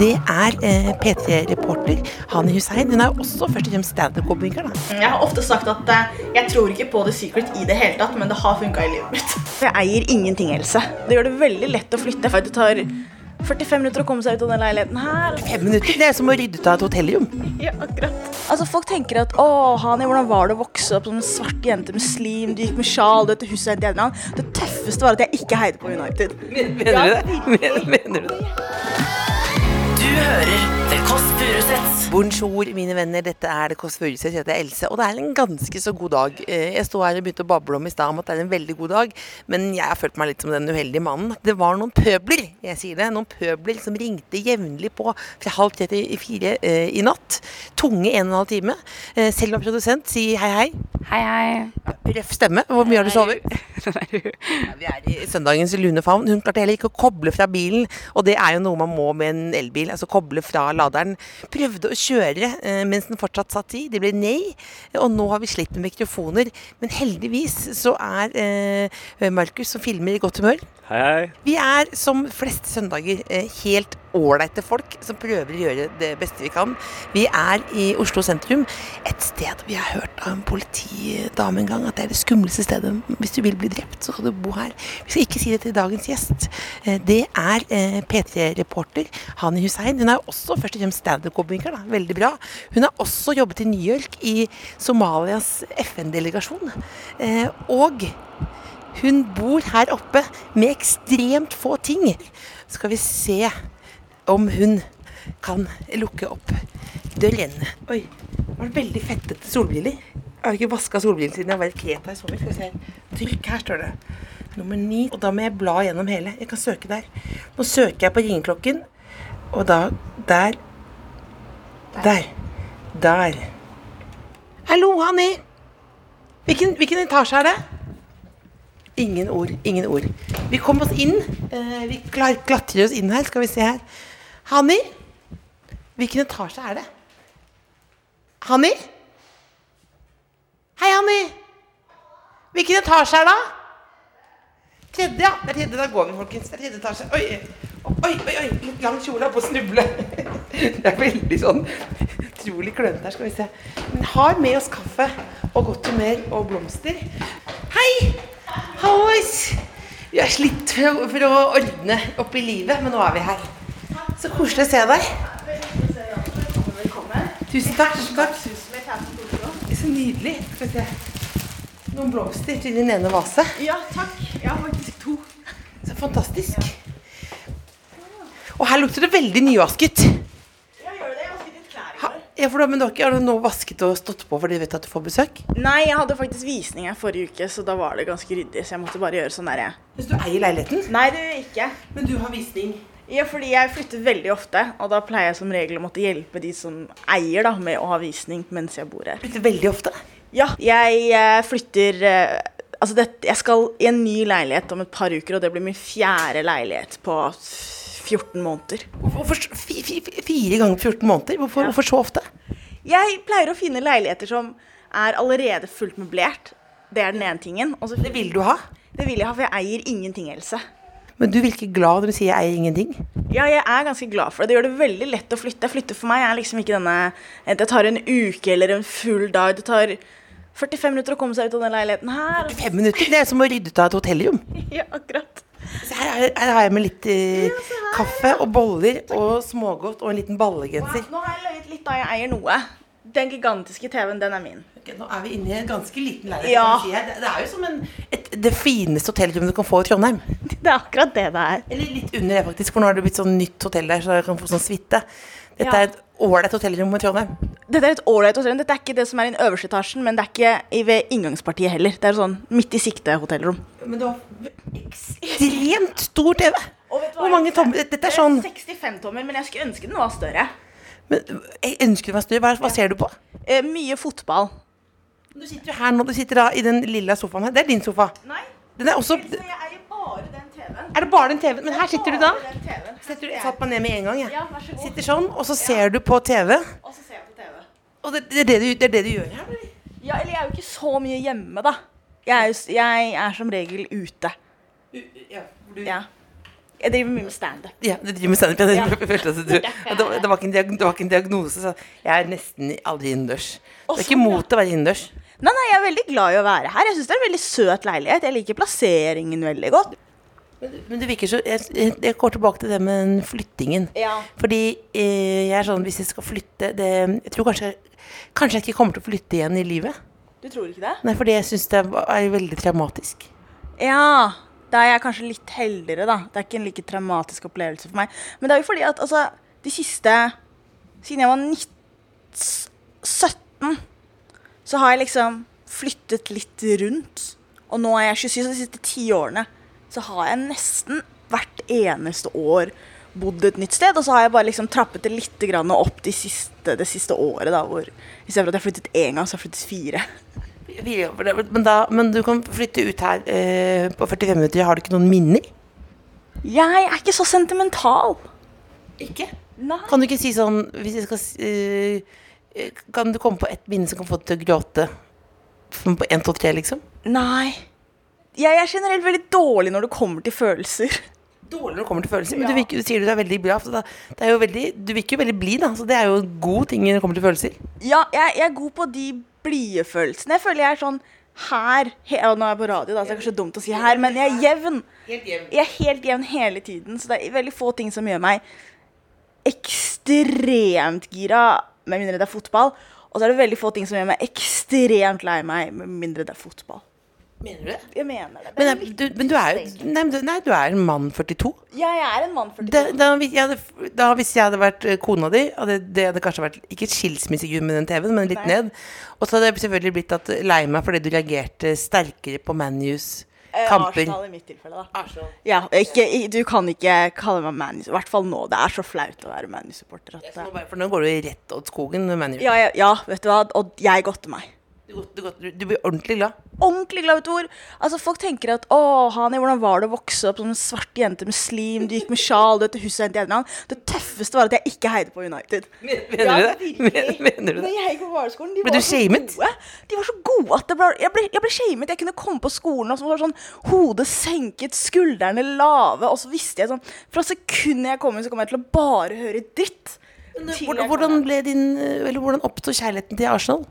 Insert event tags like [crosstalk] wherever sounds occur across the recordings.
Det er eh, P3-reporter Hani Hussein. Hun er jo også først og fremst standup-komiker. Jeg har ofte sagt at eh, jeg tror ikke på The Secret i det hele tatt, men det har funka i livet mitt. Jeg eier ingenting, Else. Det gjør det veldig lett å flytte. for Det tar 45 minutter å komme seg ut av den leiligheten her. Fem minutter, Det er som å rydde ut av et hotellrom. Ja, akkurat. Altså, Folk tenker at å, Hani, hvordan var det å vokse opp som en svart jente med slim? Du gikk med sjal, du vet, huset er navn. Det tøffeste var at jeg ikke heide på United. Mener du det? Mener, mener du det? Du hører The Kåss Furuseths. Bonjour, mine venner. Dette er Det Kåss Furuseth. Jeg heter Else. Og det er en ganske så god dag. Eh, Jeg sto her og begynte å bable om i stad om at det er en veldig god dag, men jeg har følt meg litt som den uheldige mannen. Det var noen pøbler, jeg sier det, noen pøbler som ringte jevnlig på fra halv tre til fire eh, i natt. Tunge en og en halv time. Eh, selv om produsent. Si hei, hei. Hei, hei. Røff stemme. Hvor mye har du sovet? [laughs] Ja, vi er i søndagens lune favn. Hun klarte heller ikke å koble fra bilen, og det er jo noe man må med en elbil. Altså koble fra laderen. Prøvde å kjøre eh, mens den fortsatt satt i. Det ble nei. Og nå har vi slitt med mikrofoner. Men heldigvis så er eh, Markus som filmer i godt humør. Hei, hei. Vi er som fleste søndager helt helt ålreite folk som prøver å gjøre det beste vi kan. Vi er i Oslo sentrum, et sted vi har hørt av en politidame en gang at det er det skumleste stedet. Hvis du vil bli drept, så skal du bo her. Vi skal ikke si det til dagens gjest. Eh, Det er eh, P3-reporter Hani Hussein. Hun er også først og fremst standup-komiker. Veldig bra. Hun har også jobbet i New York i Somalias FN-delegasjon. Eh, Og hun bor her oppe med ekstremt få ting. Skal vi se om hun kan lukke opp døren. Oi, det var veldig fettete solbriller. Jeg har ikke vaska solbrillene siden jeg var i Kreta i sommer. Skal vi se. Trykk, her står det. Nummer ni. Og da må jeg bla gjennom hele. Jeg kan søke der. Nå søker jeg på ringeklokken, og da Der. Der. Der. Hallo, Hanni. Hvilken, hvilken etasje er det? Ingen ord, ingen ord. Vi kom oss inn. Eh, vi klatrer oss inn her. Skal vi se her. Hanni? Hvilken etasje er det? Hanni? Hei, Hanni. Hvilken etasje er det? Tredje, ja. Det er tredje. Da går vi, folkens. Det er tredje etasje. Oi, oi, oi. oi. Litt lang kjole er på å snuble. [laughs] Det er veldig sånn utrolig klønete her. Skal vi se. Men har med oss kaffe og godt humør og blomster. Hei! Hallois! Vi har slitt for å ordne opp i livet, men nå er vi her. Så koselig å se deg. Tusen takk. tusen takk. Så nydelig. Skal vi se. Noen blomster til din ene vase. Ja, takk. Jeg har faktisk to. Så fantastisk. Og her lukter det veldig nyvasket. Ja, for da, men dere har du nå vasket og stått på fordi du vet at du får besøk? Nei, jeg hadde faktisk visning her forrige uke, så da var det ganske ryddig. Så jeg måtte bare gjøre sånn der, jeg. Hvis du eier leiligheten? Nei, det gjør jeg ikke. Men du har visning. Ja, fordi jeg flytter veldig ofte, og da pleier jeg som regel å måtte hjelpe de som eier, da, med å ha visning mens jeg bor her. Flytter veldig ofte. Ja, jeg eh, flytter eh, Altså, det, jeg skal i en ny leilighet om et par uker, og det blir min fjerde leilighet på 14 måneder. Hvorfor fire ganger på 14 måneder? Hvorfor, hvorfor så ofte? Jeg pleier å finne leiligheter som er allerede fullt møblert. Det er den ene tingen. Det vil du ha. det vil jeg ha, for jeg eier ingenting, Else. Men du virker glad når du sier 'jeg eier ingenting'. Ja, jeg er ganske glad for det. Det gjør det veldig lett å flytte. Flytte for meg er liksom ikke denne Det tar en uke eller en full dag. Det tar 45 minutter å komme seg ut av den leiligheten her. Fem minutter, det er som å rydde ut av et hotellrom. [laughs] Ja, akkurat. Så her, er- her har jeg med litt eh, kaffe og boller og smågodt og en liten ballegenser. Nå har jeg løyet litt da jeg eier noe. Den gigantiske TV-en, den er min. Ok, nå er vi inne i en ganske liten leilighet. Ja. si. Det, det er jo som en, et, det fineste hotellrommet du kan få i Trondheim. Det er akkurat det det er. Eller litt under det, faktisk, for nå har det blitt sånn nytt hotell der, så du kan få sånn suite. Dette Ja. er et ålreit hotellrom i Trondheim. Dette er et ålreit hotellrom. Dette er ikke det som er i den øverste etasjen, men det er ikke ved inngangspartiet heller. Det er sånn midt i sikte hotellrom. Men du har ekstremt stor TV. Hvor mange tommer? Dette er sånn 65 tommer, men jeg skulle ønske den var større. Men jeg ønsker meg større. Hva, hva ser du på? Eh, mye fotball. Du sitter jo her nå, du sitter da i den lilla sofaen her. Det er din sofa. Nei, Den er også jeg eier bare den TV-en. Er det bare den TV-en? Men her sitter du da. Setter du, jeg satt meg ned med en gang, jeg. Ja, vær så god. Sitter sånn, og så ser du på TV. Og så ser jeg på TV. Og det, det, er, det, du, det er det du gjør her? eller? Ja, eller jeg er jo ikke så mye hjemme, da. Jeg er, jo s- jeg er som regel ute. Ja, du, Ja. Jeg driver mye med standup. Ja, du driver med standup. Ja. Det, [laughs] var- det, var en det var ikke en diagnose. Så jeg er nesten aldri innendørs. Det er ikke sånn, mot å være innendørs. Nei, nei, jeg er veldig glad i å være her. Jeg syns det er en veldig søt leilighet. Jeg liker plasseringen veldig godt. Men, men det virker så jeg, jeg går tilbake til det med flyttingen. Ja. Fordi eh, jeg er sånn hvis jeg skal flytte det, Jeg tror kanskje, kanskje jeg ikke kommer til å flytte igjen i livet. Du tror ikke det? Nei, fordi jeg syns det er veldig traumatisk. Ja. Da er jeg kanskje litt heldigere, da. Det er ikke en like traumatisk opplevelse for meg. Men det er jo fordi at altså, de siste Siden jeg var 19, 17, så har jeg liksom flyttet litt rundt. Og nå er jeg 27, så de siste ti årene så har jeg nesten hvert eneste år bodd et nytt sted. Og så har jeg bare liksom trappet det litt opp de siste, det siste året, da, hvor istedenfor at jeg har flyttet én gang, så har jeg flyttet fire. Men, da, men du kan flytte ut her eh, på 45 minutter. Har du ikke noen minner? Jeg er ikke så sentimental. Ikke? Nei. Kan du ikke si sånn Hvis jeg skal eh, eh, Kan du komme på ett minne som kan få deg til å gråte? Som på 1, 2, 3, liksom? Nei. Jeg er generelt veldig dårlig når det kommer til følelser. Dårlig når det kommer til følelser. Men Ja. du, virker, du sier du er veldig bra. Så da, det er veldig, du virker jo veldig blid, da. Så det er jo en god ting når det kommer til følelser. Ja, jeg, jeg er god på de blide følelsen. Jeg føler jeg er sånn her he, ja, Nå er jeg på radio, da, så det er kanskje dumt å si her, men jeg er jevn. Jeg er helt jevn hele tiden, så det er veldig få ting som gjør meg ekstremt gira, med mindre det er fotball. Og så er det veldig få ting som gjør meg ekstremt lei meg, med mindre det er fotball. Mener du det? Jeg mener det. det Men, er du, men du er jo nei, du, nei, du er en mann 42. Ja, Jeg er en mann 42. Da, da, hvis jeg hadde, da hvis jeg hadde vært eh, kona di, hadde det hadde kanskje vært ikke skilsmissegud med den TV-en, men litt Nei. ned. Og så hadde jeg selvfølgelig blitt at, lei meg fordi du reagerte sterkere på Manus Eh, kamper. Arsenal i mitt tilfelle, da. Ja, ikke, du kan ikke kalle meg Man U. I hvert fall nå. Det er så flaut å være Man U-supporter. at nå For nå går du rett åt skogen med Manu. Ja, ja, ja, vet du hva. Og jeg godter meg. Du, du, du, blir ordentlig glad. Ordentlig glad, vet du hvor. Altså, folk tenker at å, Hani, hvordan var det å vokse opp som en svart jente muslim? Du gikk med sjal, du huset til Ednan. Det tøffeste var at jeg ikke heide på United. Mener du det? Men- Mener du Når jeg gikk på barneskolen, de Ble var du så shamet? gode. De var så gode at det ble, jeg, ble, jeg ble shamed. Jeg kunne komme på skolen og så var sånn hodet senket, skuldrene lave. Og så visste jeg sånn Fra sekundet jeg kom inn, så kom jeg til å bare høre dritt. Hvordan, hvordan ble din Eller hvordan oppsto kjærligheten til Arsenal?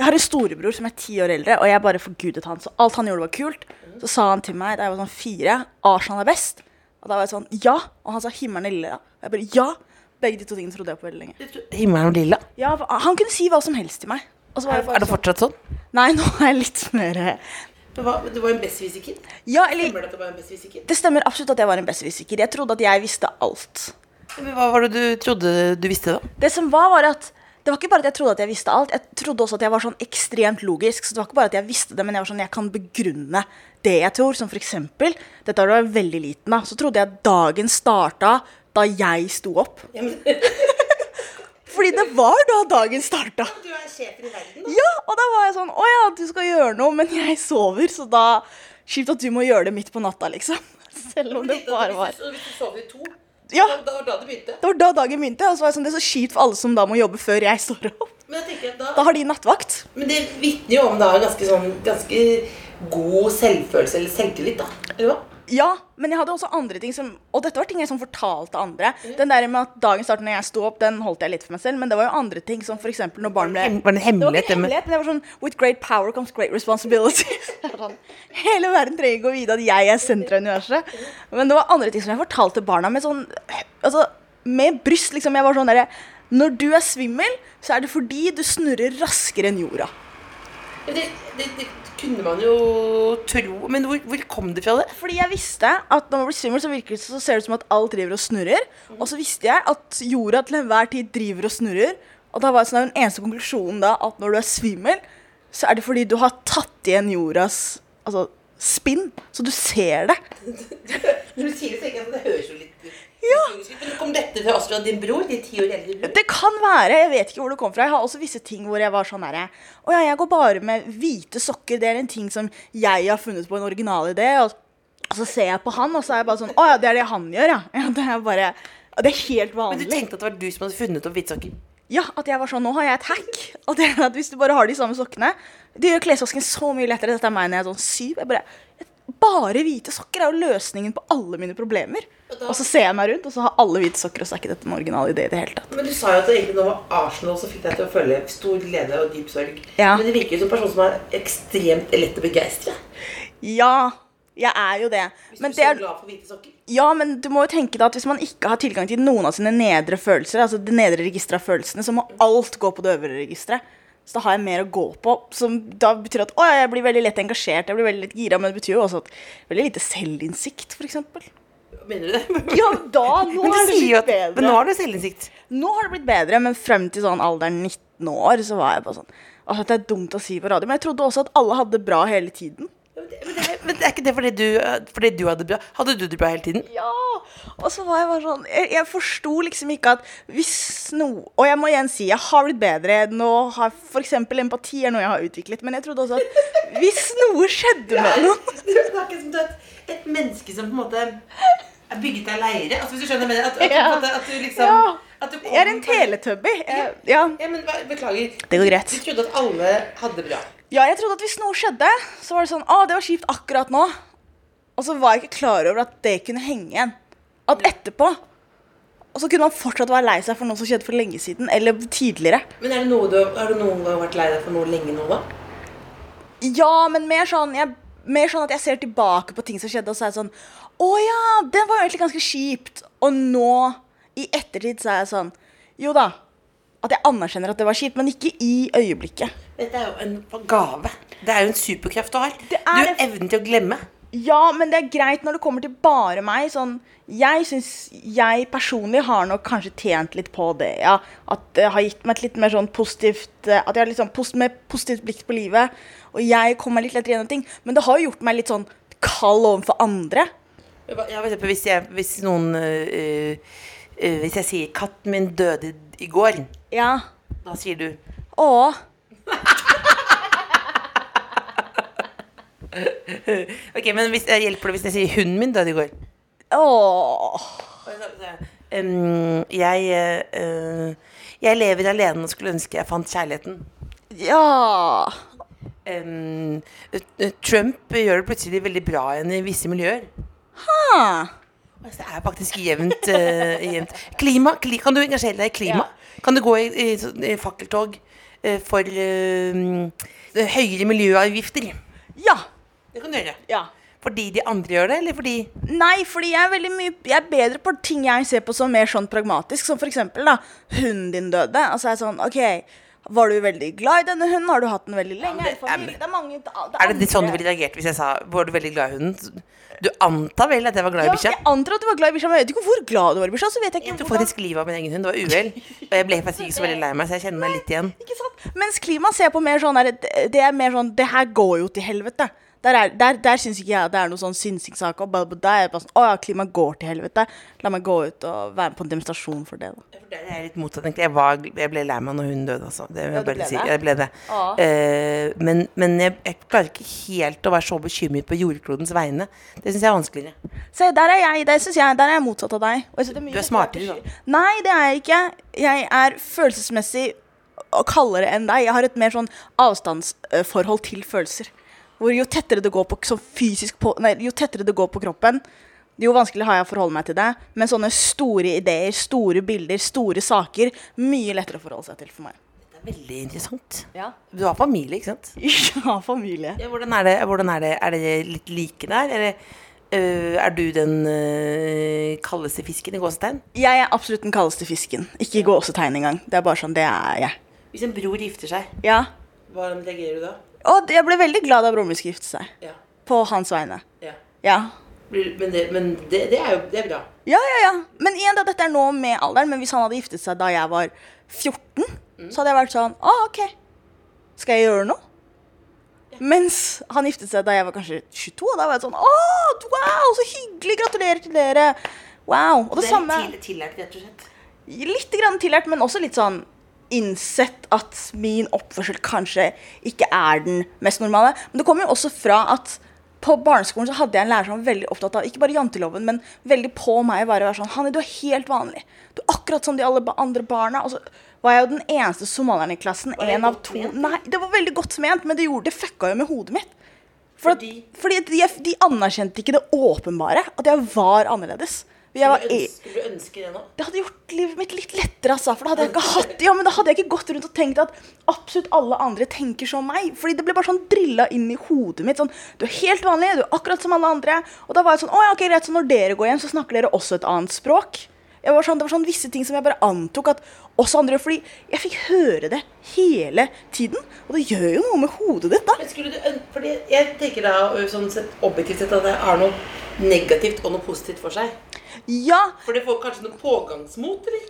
Jeg har en storebror som er ti år eldre, og jeg bare forgudet han. Så alt han gjorde, var kult. Så sa han til meg da jeg var sånn fire, Arsenal er best. Og da var jeg sånn ja. Og han sa himmelen er lilla. Og jeg bare ja. Begge de to tingene trodde jeg på veldig lenge. Himmelen og lilla? Ja, Han kunne si hva som helst til meg. Og så var Er, jeg bare er det sånn, fortsatt sånn? Nei, nå er jeg litt mer Du var, du var en besserwisser-kid? Ja, eller det at du var en besserwisser-kid? Det stemmer absolutt at jeg var en besserwisser. Jeg trodde at jeg visste alt. Men Hva var det du trodde du visste, da? Det som var, var at det var ikke bare at jeg trodde at jeg visste alt, jeg trodde også at jeg var sånn ekstremt logisk. Så det var ikke bare at jeg visste det, men jeg var sånn, jeg kan begrunne det jeg tror. Som for eksempel, dette var da jeg var veldig liten, da, så trodde jeg at dagen starta da jeg sto opp. [laughs] Fordi det var da dagen starta. Du er sjefen i verden, da. Ja, og da var jeg sånn Å ja, du skal gjøre noe, men jeg sover, så da Kjipt at du må gjøre det midt på natta, liksom. [laughs] Selv om det bare var Hvis du sover i to, Ja. det var da det begynte. Det var da dagen begynte. Og så var jeg sånn, det er så kjipt for alle som da må jobbe før jeg står opp. Men jeg tenker at da, Da har de nattvakt. Men det vitner jo om da ganske sånn Ganske god selvfølelse eller selvtillit, da. Eller hva? Ja, men jeg hadde også andre ting som Og dette var ting jeg som fortalte andre. Den der med at dagen startet når jeg sto opp, den holdt jeg litt for meg selv. Men det var jo andre ting, som f.eks. når barn ble var det en Det var hemmelighet? ikke en det med- hemmelighet, men det var sånn With great power comes great responsibility. [laughs] Var sånn, Hele verden trenger ikke å vite at jeg er senteret av universet. Men det var andre ting som jeg fortalte barna med sånn Altså, med bryst, liksom. Jeg var sånn derre Når du er svimmel, så er det fordi du snurrer raskere enn jorda. Det, det, det kunne man jo tro Men hvor, hvor kom det fra, det? Fordi jeg visste at når man blir svimmel, så virker så ser det ut som at alt driver og snurrer. Og så visste jeg at jorda til enhver tid driver og snurrer. Og da var sånn, den eneste konklusjonen da at når du er svimmel, så er det fordi du har tatt igjen jordas altså, spinn. Så du ser det. Når [laughs] du sier det, tenker jeg at det høres jo litt Men Kom dette fra oss fra din bror? De ti år eldre bror? Det kan være. Jeg vet ikke hvor det kom fra. Jeg har også visse ting hvor jeg var sånn herre Å ja, jeg går bare med hvite sokker. Det er en ting som jeg har funnet på en original idé. Og så ser jeg på han, og så er jeg bare sånn Å ja, det er det han gjør, ja. [laughs] ja det er bare det er helt vanlig. Men du tenkte at det var du som hadde funnet opp hvite sokker? Ja, at jeg var sånn Nå har jeg et hack. Og det er at hvis du bare har de samme sokkene Det gjør klesvasken så mye lettere. Dette er meg når jeg er sånn syv. Jeg bare bare hvite sokker er jo løsningen på alle mine problemer. Og så ser jeg meg rundt, og så har alle hvite sokker, og så er ikke dette en original idé i det hele tatt. Men du sa jo at det egentlig nå var Arsenal som fikk deg til å føle stor glede og dyp sorg. Ja. Men det virker jo som en person som er ekstremt lett å begeistre. Ja, jeg er jo det. Hvis Men du det er er så glad for hvite sokker. Ja, men du må jo tenke deg at hvis man ikke har tilgang til noen av sine nedre følelser, altså det nedre registeret av følelsene, så må alt gå på det øvre registeret. Så da har jeg mer å gå på, som da betyr at å, jeg blir veldig lett engasjert, jeg blir veldig lett gira, men det betyr jo også at veldig lite selvinnsikt, f.eks. Mener du det? Ja, da, nå Men du har det sier jo blitt at bedre. Men nå har du selvinnsikt. Nå har det blitt bedre, men frem til sånn alderen 19 år, så var jeg bare sånn at det er dumt å si på radio, men jeg trodde også at alle hadde det bra hele tiden. Men det, men det, men det er ikke det fordi du, fordi du hadde det bra? Hadde du det bra hele tiden? Ja! Og så var jeg bare sånn Jeg, jeg forsto liksom ikke at hvis noe Og jeg må igjen si, jeg har blitt bedre. Nå har f.eks. empati er noe jeg har utviklet. Men jeg trodde også at hvis noe skjedde med noen [laughs] Du snakker som du er et, et menneske som på en måte er bygget av leire. Altså, hvis du skjønner? At, at, at, at, du liksom Ja. at du Jeg er en teletubby. Ja. Ja, men Beklager. Det går greit. Du trodde at alle hadde det bra. ja, jeg trodde at hvis noe skjedde, så var det sånn Å, det var kjipt akkurat nå. Og så var jeg ikke klar over at det kunne henge igjen. At etterpå Og så kunne man fortsatt være lei seg for noe som skjedde for lenge siden, eller tidligere. Men er det noe du, har du noen gang vært lei deg for noe lenge nå, da? Ja, men mer sånn, jeg, mer sånn at jeg ser tilbake på ting som skjedde, og så er jeg sånn Å ja, det var jo egentlig ganske kjipt. Og nå, i ettertid, så er jeg sånn Jo da. At jeg anerkjenner at det var kjipt, men ikke i øyeblikket. Det er jo en gave. Det er jo en superkraft du har. Det Du er har evnen til å glemme. Ja, men det er greit når det kommer til bare meg. Sånn, jeg syns jeg personlig har nok kanskje tjent litt på det. Ja. At det har gitt meg et litt mer sånn positivt eh, At jeg har litt sånn post, mer positivt blikk på livet. Og jeg kommer meg litt lettere gjennom ting. Men det har jo gjort meg litt sånn kald overfor andre. Ja, for eksempel hvis, jeg, hvis noen øh, øh, Hvis jeg sier 'katten min døde i går', Ja. da sier du Å. [laughs] Ok, men hvis hjelper det hvis jeg sier 'hunden min døde i går'? Åh. Um, jeg, øh, jeg lever alene og skulle ønske jeg fant kjærligheten. Ja. Um, Trump gjør det plutselig veldig bra igjen i visse miljøer. Ah. Altså, det er faktisk jevnt. Uh, jevnt. Klima, kli, kan du engasjere deg i klima? Kan du gå i, i, i fakkeltog uh, for uh, høyere miljøavgifter? Ja. Det kan du gjøre. Ja. Fordi de andre gjør det, eller fordi Nei, fordi jeg er veldig mye Jeg er bedre på ting jeg ser på som mer sånn pragmatisk. Som for eksempel, da. Hunden din døde. Altså jeg er sånn OK, var du veldig glad i denne hunden? Har du hatt den veldig lenge? det- Er det? Det er mange det Er det litt sånn du ville reagert hvis jeg sa Var du veldig glad i hunden? Du antar vel at jeg var glad i ja, bikkja? Jeg antar at du var glad i bikkja, men jeg vet ikke hvor glad du var i bikkja. Så vet jeg Jeg tok faktisk livet av min egen hund. Det var uhell. Og jeg ble [laughs] faktisk ikke så veldig lei meg, så jeg kjenner meg litt igjen. Ikke sant? Mens klima ser på mer sånn det- Det er mer sånn Det her går jo til helvete. Der, er, der, der syns ikke jeg at det er noen sånn synsingssak. Der er jeg bare sånn Å ja, klima går til helvete. La meg gå ut og være med på en demonstrasjon for det. da Det er litt motsatt, egentlig. Jeg, var, jeg ble lei meg når hun døde, altså. Det Ja, ble si. det? Ble det. Eh, men men jeg, jeg klarer ikke helt å være så bekymret på jordklodens vegne. Det syns jeg er vanskeligere. Se, der er jeg, Der, jeg, der er jeg motsatt av deg. Du er smartere, da. Nei, det er jeg ikke. Jeg er følelsesmessig kaldere enn deg. Jeg har et mer sånn avstandsforhold til følelser. Hvor jo tettere det går på, sånn på, nei, jo tettere det går på kroppen, jo vanskelig har jeg å forholde meg til det. Men sånne store ideer, store bilder, store saker, mye lettere å forholde seg til for meg. Det er veldig interessant. Ja, Du har familie, ikke sant? [laughs] ja familie. Ja, hvordan er det? Hvordan er, det? er det litt like der? Eller øh, er du den øh, kaldeste fisken i gåsetegn? Jeg er absolutt den kaldeste fisken. Ikke i gåsetegn engang. Det er bare sånn, det er jeg. Hvis en bror gifter seg, Ja. hvordan reagerer du da? Og jeg ble veldig glad da broren min skulle gifte seg. Ja. På hans vegne. ja. Ja. Men, det, men det, det er jo det er bra. Ja, ja, ja. Men igjen, da, dette er nå med alderen. Men hvis han hadde giftet seg da jeg var 14, så hadde jeg vært sånn Å, OK. Skal jeg gjøre noe? Mens han giftet seg da jeg var kanskje 22, og da var jeg sånn Å, wow, så hyggelig! Gratulerer til dere! wow. Og det, Det samme er til, tillært, rett og slett. Litt grann tillært, men også litt sånn innsett at min oppførsel kanskje ikke er den mest normale. Men det kommer jo også fra at på barneskolen så hadde jeg en lærer som var veldig opptatt av ikke bare janteloven, men veldig på meg bare å være sånn Hanni, du er helt vanlig. Du er akkurat som de alle andre barna. Og så var jeg jo den eneste somalieren i klassen. Én En av to. ment? Nei, det var veldig godt ment, men det gjorde det fucka jo med hodet mitt. For at, Fordi? fordi de, de anerkjente ikke det åpenbare, at jeg var annerledes. Var, Skulle du ønske, skulle du ønske det nå? det hadde gjort livet mitt litt lettere, altså. For da hadde jeg ikke hatt Ja, men da hadde jeg ikke gått rundt og tenkt at absolutt alle andre tenker som meg. Fordi det ble bare sånn drilla inn i hodet mitt. Sånn, du er helt vanlig, du er akkurat som alle andre. Og da var jeg sånn Å ja, ok, greit, så når dere går hjem, så snakker dere også et annet språk. Var sånn, det var sånn visse ting som jeg bare antok at også andre. Fordi jeg fikk høre det hele tiden. Og det gjør jo noe med hodet ditt, da. Men skulle du fordi Jeg tenker da sånn sett, objektivt sett at det er noe negativt og noe positivt for seg. Ja, For det får kanskje noe pågangsmot, eller?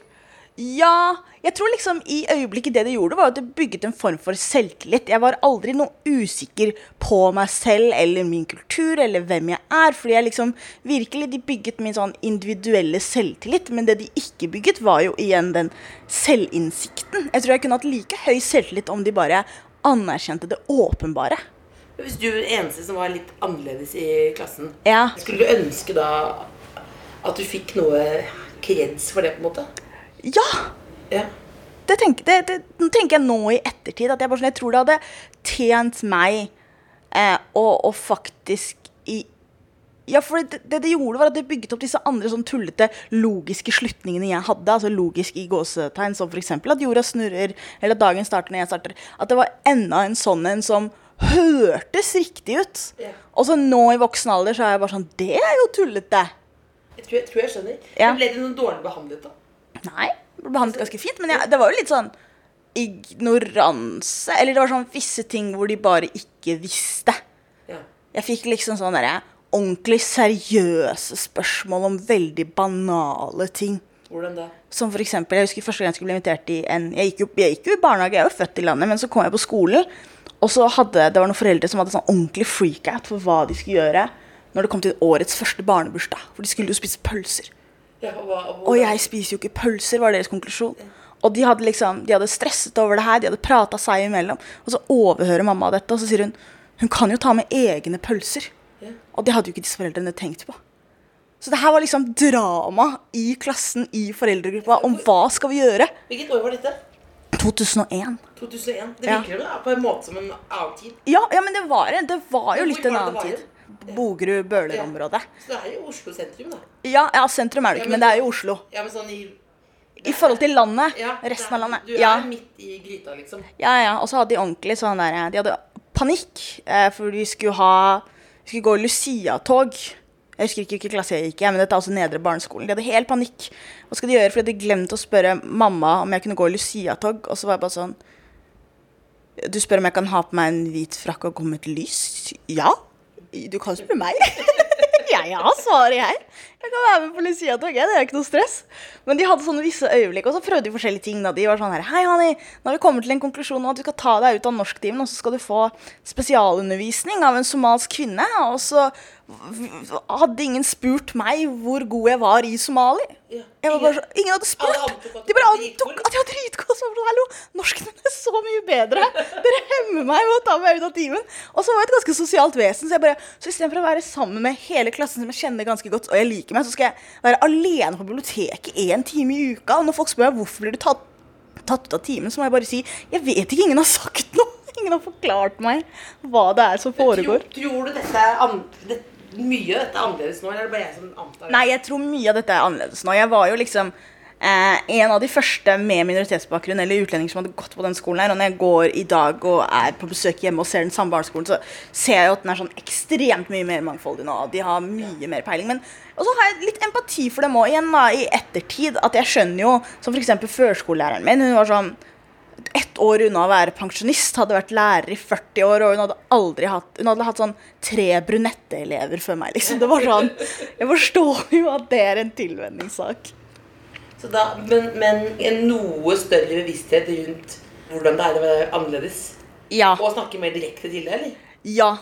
Ja, jeg tror liksom i øyeblikket det det gjorde, var at det bygget en form for selvtillit. Jeg var aldri noe usikker på meg selv eller min kultur eller hvem jeg er. Fordi jeg liksom virkelig, de bygget min sånn individuelle selvtillit. Men det de ikke bygget, var jo igjen den selvinnsikten. Jeg tror jeg kunne hatt like høy selvtillit om de bare anerkjente det åpenbare. Hvis du den eneste som var litt annerledes i klassen, Ja. skulle du ønske da at du fikk noe kreds for det, på en måte? Ja! Ja. det tenker, det, det, det, tenker jeg nå i ettertid at jeg, bare sånn, jeg tror det hadde tjent meg eh, å, å faktisk i ja, for det, det det gjorde, var at det bygget opp disse andre sånn tullete logiske slutningene jeg hadde. Altså logisk i gåsetegn, som f.eks. at jorda snurrer, eller at dagen starter når jeg starter. At det var enda en sånn en som hørtes riktig ut. Ja. Og så nå i voksen alder så er jeg bare sånn Det er jo tullete! Jeg tror jeg, tror jeg skjønner. Ja. Men Ble du noe dårlig behandlet, da? Nei, ble behandlet ganske fint, men jeg, det var jo litt sånn ignoranse. Eller det var sånn visse ting hvor de bare ikke visste. Ja. Jeg fikk liksom sånn derre ordentlig seriøse spørsmål om veldig banale ting. Hvordan da? Som for eksempel, jeg husker første gang jeg skulle bli invitert i en Jeg gikk jo, jeg gikk jo i barnehage, jeg er jo født i landet, men så kom jeg på skolen, og så hadde det var noen foreldre som hadde sånn ordentlig freak-out for hva de skulle gjøre når det kom til årets første barnebursdag. For de skulle jo spise pølser. Ja, og, og, Og jeg spiser jo ikke pølser, var deres konklusjon. Og de hadde liksom, de hadde stresset over det her, de hadde prata seg imellom. Og så overhører mamma dette, og så sier hun hun kan jo ta med egne pølser. Ja. Og det hadde jo ikke disse foreldrene tenkt på. Så det her var liksom drama i klassen, i foreldregruppa, om hva skal vi gjøre? Hvilket år var dette? 2001. 2001. Det Ja. virker jo på en måte som en annen tid. Ja, ja men det var, det var jo litt en annen tid. Bogerud-Bøhler-området. Så det er jo Oslo sentrum, da. Ja, ja, sentrum er det Ja, ikke, men men det er jo Oslo. Ja, men sånn i I forhold til landet, ja, resten av landet. Du er Ja. midt i gryta, liksom. Ja, ja. Og så hadde de ordentlig sånn der De hadde panikk, eh, for vi skulle ha Vi skulle gå Lucia-tog. Jeg husker ikke hvilken klasse jeg gikk i, men dette er altså nedre barneskolen. De hadde helt panikk. Hva skal de gjøre? For de hadde glemt å spørre mamma om jeg kunne gå i Lucia-tog. Og så var jeg bare sånn Du spør om jeg kan ha på meg en hvit frakk og gå med et lys? Ja. Du kan spørre meg. [laughs] jeg har svaret, jeg. Jeg kan være med på Lucia-tog, jeg. Det er ikke noe stress. Men de hadde sånne visse øyeblikk, og så prøvde de forskjellige ting. Da. De var sånn her Hei, Hani, nå har vi kommet til en konklusjon om at du skal ta deg ut av norsktimen, og så skal du få spesialundervisning av en somalsk kvinne. Og så hadde ingen spurt meg hvor god jeg var i somali. Ja. Jeg var så, ingen hadde spurt. De bare antok at jeg var dritgod. Så var det, Hallo, norsken er så mye bedre. [laughs] Hemmer meg med å ta meg ut av timen. Og så var jeg et ganske sosialt vesen, så jeg bare Så istedenfor å være sammen med hele klassen som jeg kjenner ganske godt, og jeg liker meg, så skal jeg være alene på biblioteket én time i uka. Og når folk spør meg hvorfor blir du tatt, tatt ut av timen, så må jeg bare si jeg vet ikke, ingen har sagt noe. [laughs] Ingen har forklart meg hva det er som foregår. Tror, tror du dette er an, det, mye av dette er annerledes nå, eller er det bare jeg som antar det? Nei, jeg tror mye av dette er annerledes nå. Jeg var jo liksom eh, en av de første med minoritetsbakgrunn eller utlendinger som hadde gått på den skolen her. Og når jeg går i dag og er på besøk hjemme og ser den samme barneskolen, så ser jeg jo at den er sånn ekstremt mye mer mangfoldig nå. De har mye mer peiling. Men og så har jeg litt empati for dem òg igjen da, i ettertid. At jeg skjønner jo, som f.eks. førskolelæreren min. Hun var sånn ett år unna å være pensjonist, hadde vært lærer i 40 år, og hun hadde aldri hatt Hun hadde hatt sånn tre brunette elever før meg, liksom. Det var sånn Jeg forstår jo at det er en tilvenningssak. Så da, men, men en noe større bevissthet rundt hvordan det er å være annerledes? Ja. Og snakke mer direkte til det, eller? Ja.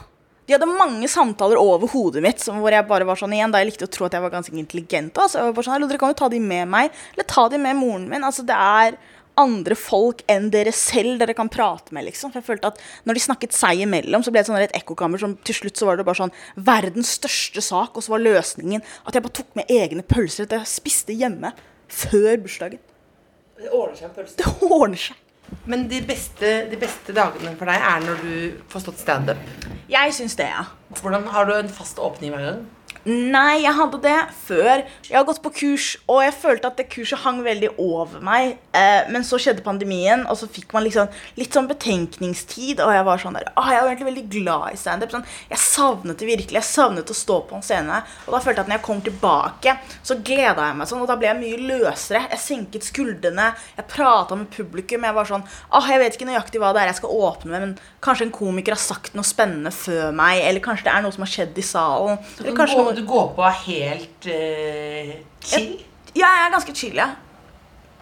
De hadde mange samtaler over hodet mitt som, hvor jeg bare var sånn igjen, da jeg likte å tro at jeg var ganske intelligent. Altså, jeg var bare sånn, dere kan jo ta de med meg, eller ta de med moren min. Altså, det er andre folk enn dere selv dere kan prate med, liksom. For jeg følte at når de snakket seg imellom, så ble det sånn et ekkokammer som til slutt så var det bare sånn verdens største sak, og så var løsningen at jeg bare tok med egne pølser, at jeg spiste hjemme før bursdagen. Det ordner seg en pølse. Det ordner seg. Men de beste, de beste dagene for deg er når du får stått standup. Jeg syns det, ja. Hvordan Har du en fast åpning hver gang? Nei, jeg hadde det før. Jeg har gått på kurs, og jeg følte at det kurset hang veldig over meg. Eh, men så skjedde pandemien, og så fikk man liksom litt sånn betenkningstid. Og jeg var sånn der Åh, jeg var egentlig veldig glad i standup. Sånn, jeg savnet det virkelig. Jeg savnet å stå på en scene. Og da følte jeg at når jeg kom tilbake, så gleda jeg meg sånn, og da ble jeg mye løsere. Jeg senket skuldrene. Jeg prata med publikum. Jeg var sånn Åh, jeg vet ikke nøyaktig hva det er jeg skal åpne med, men kanskje en komiker har sagt noe spennende før meg, eller kanskje det er noe som har skjedd i salen. Eller kanskje noe du går på helt uh, chill? Ja, jeg er ganske chill, ja.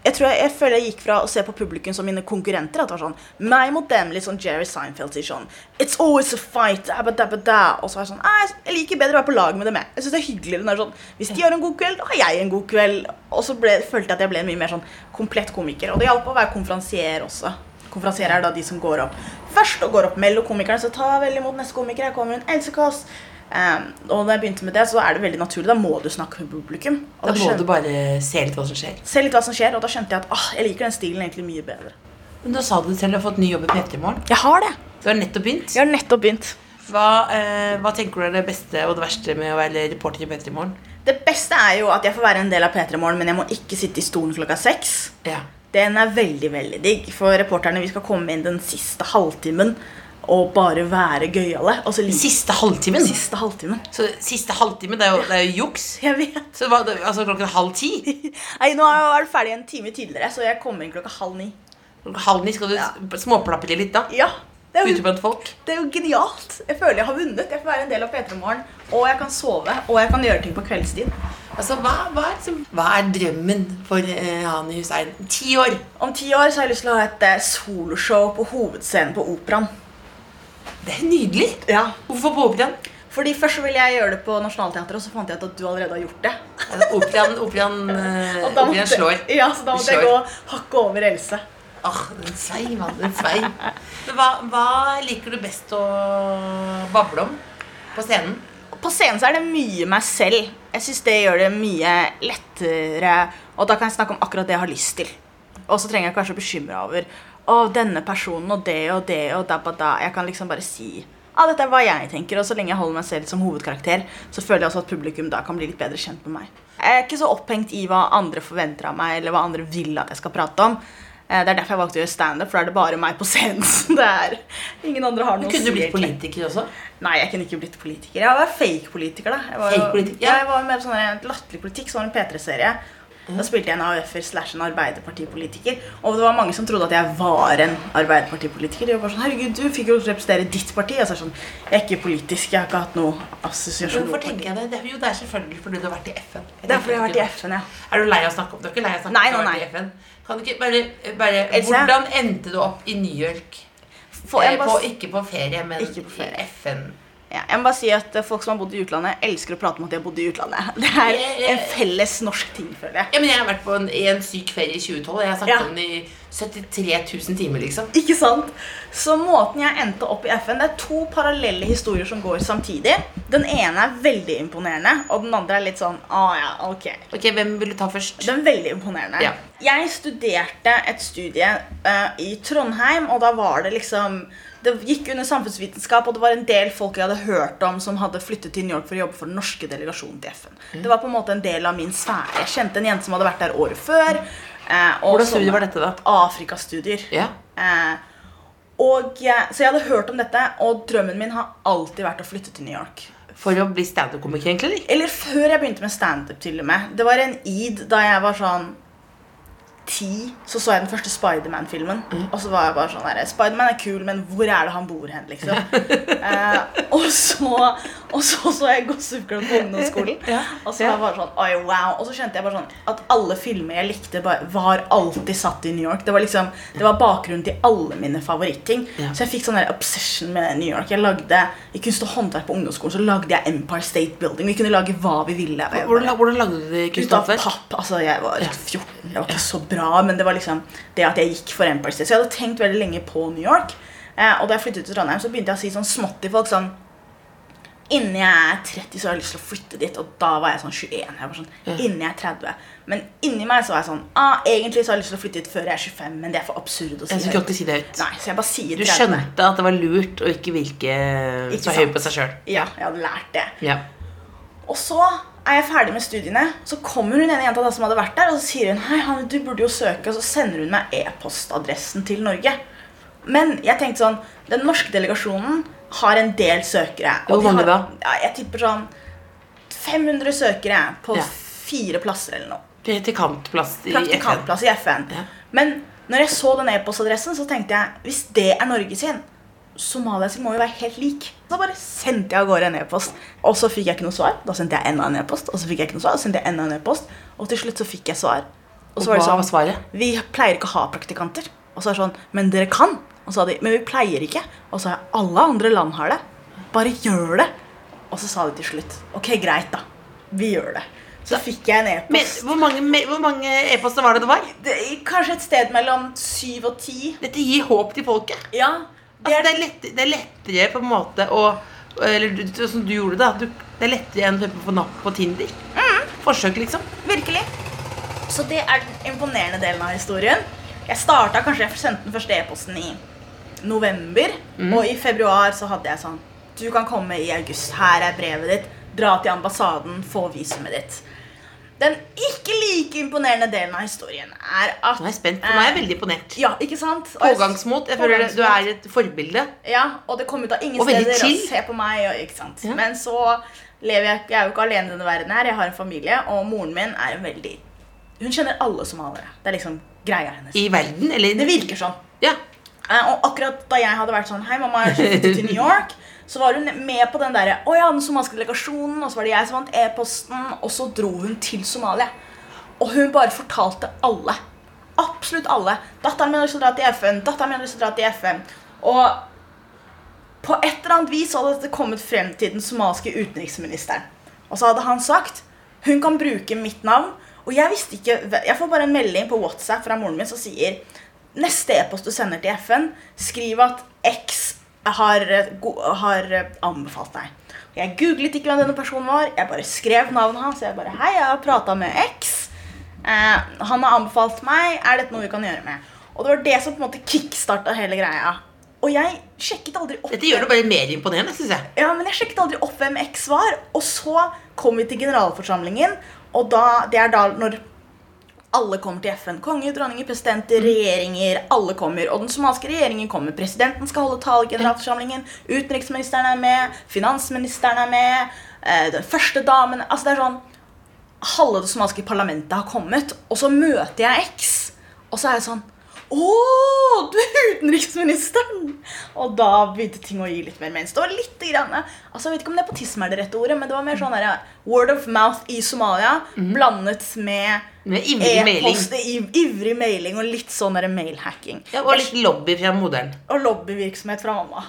Jeg tror jeg, jeg føler jeg gikk fra å se på publikum som mine konkurrenter. At det var sånn meg mot dem. Litt sånn Jerry Seinfeld sier sånn It's always a fight. Abba, dabba, da. Og så er jeg sånn «Ah, Jeg liker bedre å være på lag med dem. Jeg, jeg synes det er hyggeligere når sånn Hvis de har en god kveld, da har jeg en god kveld. Og så ble, følte jeg at jeg ble en mye mer sånn komplett komiker. Og det hjalp å være konferansier også. Konferansier er da de som går opp først går opp mellom komikerne. Så ta vel imot neste komiker. Jeg kommer en Else Kåss. Um, og da jeg begynte med det, så er det veldig naturlig. Da må du snakke med publikum. Og Da må skjønte, du bare se litt hva som skjer. se litt hva som skjer, og da skjønte jeg at ah, jeg liker den stilen egentlig mye bedre. Men da sa du selv du har fått ny jobb i P3 Morgen. Jeg har det. Du har nettopp begynt. Jeg har nettopp begynt. Hva, eh, hva tenker du er det beste og det verste med å være reporter i P3 Morgen? Det beste er jo at jeg får være en del av P3 Morgen, men jeg må ikke sitte i stolen klokka seks. Ja. Den er veldig, veldig digg. For reporterne vi skal komme inn den siste halvtimen og bare være gøyale. Og Siste halvtimen? Siste halvtimen. Så siste halvtime, det er jo, det er jo juks. Jeg vet. Så det- altså klokken halv ti? [laughs] Nei, nå er jeg ferdig en time tidligere, så jeg kommer inn klokka halv ni. Klokka halv ni skal du Ja. småplappe litt, da? Ja, det er, jo, det er jo genialt. Jeg føler jeg har vunnet. Jeg får være en del av P3 Morgen, og jeg kan sove, og jeg kan gjøre ting på kveldstid. Altså, hva, hva, er, liksom, hva er drømmen for eh, Hani Hussein? Ti år! Om ti år så har jeg lyst til å ha et eh, soloshow på hovedscenen på Operaen. Det er nydelig! Ja. Hvorfor på operaen? Fordi Først ville jeg gjøre det på Nationaltheatret, og så fant jeg ut at du allerede har gjort det. Operaen, operaen, [laughs] eh, operaen slår. Ja, så da måtte jeg gå gå hakket over Else. Ah, den svei, mann. Den svei. Hva, hva liker du best å bable om på scenen? På scenen så er det mye meg selv. Jeg syns det gjør det mye lettere. Og da kan jeg snakke om akkurat det jeg har lyst til. Og så trenger jeg kanskje å bekymre over Å, denne personen og det og det og da, ba, da. Jeg kan liksom bare si Ja, dette er hva jeg tenker. Og så lenge jeg holder meg selv som hovedkarakter, så føler jeg også at publikum da kan bli litt bedre kjent med meg. Jeg er ikke så opphengt i hva andre forventer av meg, eller hva andre vil at jeg skal prate om. Eh, Det er derfor jeg valgte å gjøre standup, for da er det bare meg på scenen. Det er, ingen andre har noe Kunne du blitt politiker også? Nei, jeg kunne ikke blitt politiker. Jeg var fake-politiker, da. Jeg var, Fake politiker, ja. ja. jeg var med på sånn en latterlig politikk, som var en P3-serie. Da spilte jeg en AUF-er slash en arbeiderpartipolitiker. Og det var mange som trodde at jeg var en arbeiderpartipolitiker. De var bare sånn, herregud, du fikk jo representere ditt parti. Jeg sa sånn, jeg er ikke politisk, jeg har ikke hatt noe assosiasjon. Hvorfor tenker jeg det? det? er- Jo, det er selvfølgelig fordi du har vært i FN. Det er fordi jeg har vært i FN, ja. Er du lei av å snakke om det? Du er ikke lei av å snakke Nei, om har nei, vært i FN? Kan du ikke bare, bare Hvordan endte du opp i New York? Eh, på, ikke på ferie, men Ikke på ferie. i FN. Ja, jeg må bare si at eh, folk som har bodd i utlandet, elsker å prate om at de har bodd i utlandet. [laughs] Det er en felles norsk ting, føler jeg. Ja, men Jeg har vært på en, i en syk ferie i 2012. Jeg har snakket Ja. om den i 73 000 timer, liksom. Ikke sant? Så måten jeg endte opp i FN Det er to parallelle historier som går samtidig. Den ene er veldig imponerende, og den andre er litt sånn ah, ja, ok. Ok, Hvem vil du ta først? Den veldig imponerende. Ja. Jeg studerte et studie uh, i Trondheim, og da var det liksom Det gikk under samfunnsvitenskap, og det var en del folk jeg hadde hørt om som hadde flyttet til New York for å jobbe for den norske delegasjonen til FN. Mm. Det var på en måte en del av min sfære. Jeg kjente en jente som hadde vært der året før. eh, Hvordan studier studie var dette, da? Afrikastudier. Yeah. Eh, og, eh, så jeg hadde hørt om dette, og drømmen min har alltid vært å flytte til New York. For å bli standup-komiker, egentlig? eller? Eller før jeg begynte med standup, til og med. Det var en id da jeg var sånn ti så så jeg den første Spiderman-filmen. Og så var jeg bare sånn der, Spiderman er kul, men hvor er det han bor hen, liksom? [laughs] eh, og, så, og så så jeg Gossip Girl på ungdomsskolen. Og så var jeg bare sånn, oi, wow. Og så skjønte jeg bare sånn at alle filmer jeg likte, bare, var alltid satt i New York. Det var liksom, det var bakgrunnen til alle mine favoritting. Ja. Så jeg fikk sånn der obsession med New York. Jeg lagde, I kunst og håndverk på ungdomsskolen så lagde jeg Empire State Building. Vi kunne lage hva vi ville. Hvordan, hvordan lagde du det ut av papp. Altså, jeg var 14. Jeg var ikke så bra, men det var liksom det at jeg gikk for Empire State. Så jeg hadde tenkt veldig lenge på New York. Eh, og da jeg flyttet til Trondheim, så begynte jeg å si sånn smått til folk sånn Innen jeg er 30, så har jeg lyst til å flytte dit. Og da var jeg sånn 21. Jeg var sånn, Innen jeg er 30. Men inni meg så var jeg sånn ah, Egentlig så har jeg lyst til å flytte dit før jeg er 25, men det er for absurd å si Jeg ikke si det ut. Nei, så jeg bare sier Du 30. skjønte at det var lurt å ikke virke Ikke så høy på seg sjøl. Ja, jeg hadde lært det. Ja. Og så er jeg ferdig med studiene. Så kommer hun ene jenta da som hadde vært der, og så sier hun Hei, han, du burde jo søke. Og så sender hun meg e-postadressen til Norge. Men jeg tenkte sånn Den norske delegasjonen har en del søkere. Hvor mange da? Ja, jeg tipper sånn 500 søkere på Ja. fire plasser eller noe. Praktikantplass i FN. I FN. Ja. Men når jeg så den e-postadressen, så tenkte jeg hvis det er Norge sin, Somalia sin må jo være helt lik. Så bare sendte jeg av gårde en e-post. Og så fikk jeg ikke noe svar. Da sendte jeg enda en e-post. Og så fikk jeg ikke noe svar. Og så sendte jeg enda en e-post. Og til slutt så fikk jeg svar. Og så var det sånn svaret? Vi pleier ikke å ha praktikanter. Og så er det sånn Men dere kan. Og så sa de Men vi pleier ikke. Og så sa jeg alle andre land har det. Bare gjør det. Og så sa de til slutt Ok, greit, da. Vi gjør det. Så fikk jeg en e-post. hvor mange me- hvor mange e-poster var det det var? Det- Kanskje et sted mellom syv og ti. Dette gir håp til folket. Ja. Det Altså, er det, er lett, det er lettere på en måte å Eller som du gjorde, da. Du, det er lettere enn å få napp på Tinder. Forsøk, liksom. Virkelig. Så det er den imponerende delen av historien. Jeg starta kanskje jeg sendte den første e-posten i november. Og i februar så hadde jeg sånn Du kan komme i august. Her er brevet ditt. Dra til ambassaden. Få visumet ditt. Den ikke like imponerende delen av historien er at Nå er jeg spent. for Nå er jeg veldig imponert. Ja, ikke sant? Pågangsmot. Jeg føler Du er et forbilde. Ja, og det kom ut av ingen Og steder. Og se på meg, og, ikke sant? Ja. Men så lever jeg Jeg er jo ikke alene i denne verden her. Jeg har en familie, og moren min er en veldig Hun kjenner alle somaliere. Det er liksom greia hennes. I verden, eller Det virker sånn. Ja. Eh, Og akkurat da jeg hadde vært sånn Hei, mamma, jeg har flyttet til New York. [laughs] Så var hun med på den derre Å ja, den somaliske delegasjonen. Og så var det jeg som vant e-posten. Og så dro hun til Somalia. Og hun bare fortalte alle. Absolutt alle. Datteren min har lyst til å dra til FN. Datteren min har lyst til å dra til FN. Og på et eller annet vis hadde dette kommet frem til den somaliske utenriksministeren. Og så hadde han sagt hun kan bruke mitt navn. Og jeg visste ikke Jeg får bare en melding på WhatsApp fra moren min som sier neste e-post du sender til FN, skriv at X har, eh, har eh, anbefalt deg. Jeg googlet ikke hvem denne personen var. Jeg bare skrev navnet hans. Jeg bare, hei, jeg har prata med X. Eh, han har anbefalt meg. Er dette noe vi kan gjøre med? Og det var det som på en måte kickstarta hele greia. Og jeg sjekket aldri opp Dette gjør det bare mer imponerende, syns jeg. ja, men jeg sjekket aldri opp hvem X var. Og så kom vi til generalforsamlingen, og da, det er da når alle kommer til FN. Konger, dronninger, presidenter, regjeringer. Alle kommer. Og den somaliske regjeringen kommer. Presidenten skal holde tale i generalforsamlingen. Utenriksministeren er med. Finansministeren er med. eh, Den første damen Altså, det er sånn Halve det somaliske parlamentet har kommet, og så møter jeg X, og så er jeg sånn å, du er utenriksministeren! Og da begynte ting å gi litt mer mens. Det var litt grann, altså Jeg vet ikke om nepotisme er det rette ordet, men det var mer sånn der, word of mouth i Somalia blandet med Med ivrig e mailing. iv- ivrig mailing og litt sånn mailhacking. Ja, og litt lobby fra moderen. Og lobbyvirksomhet fra mamma.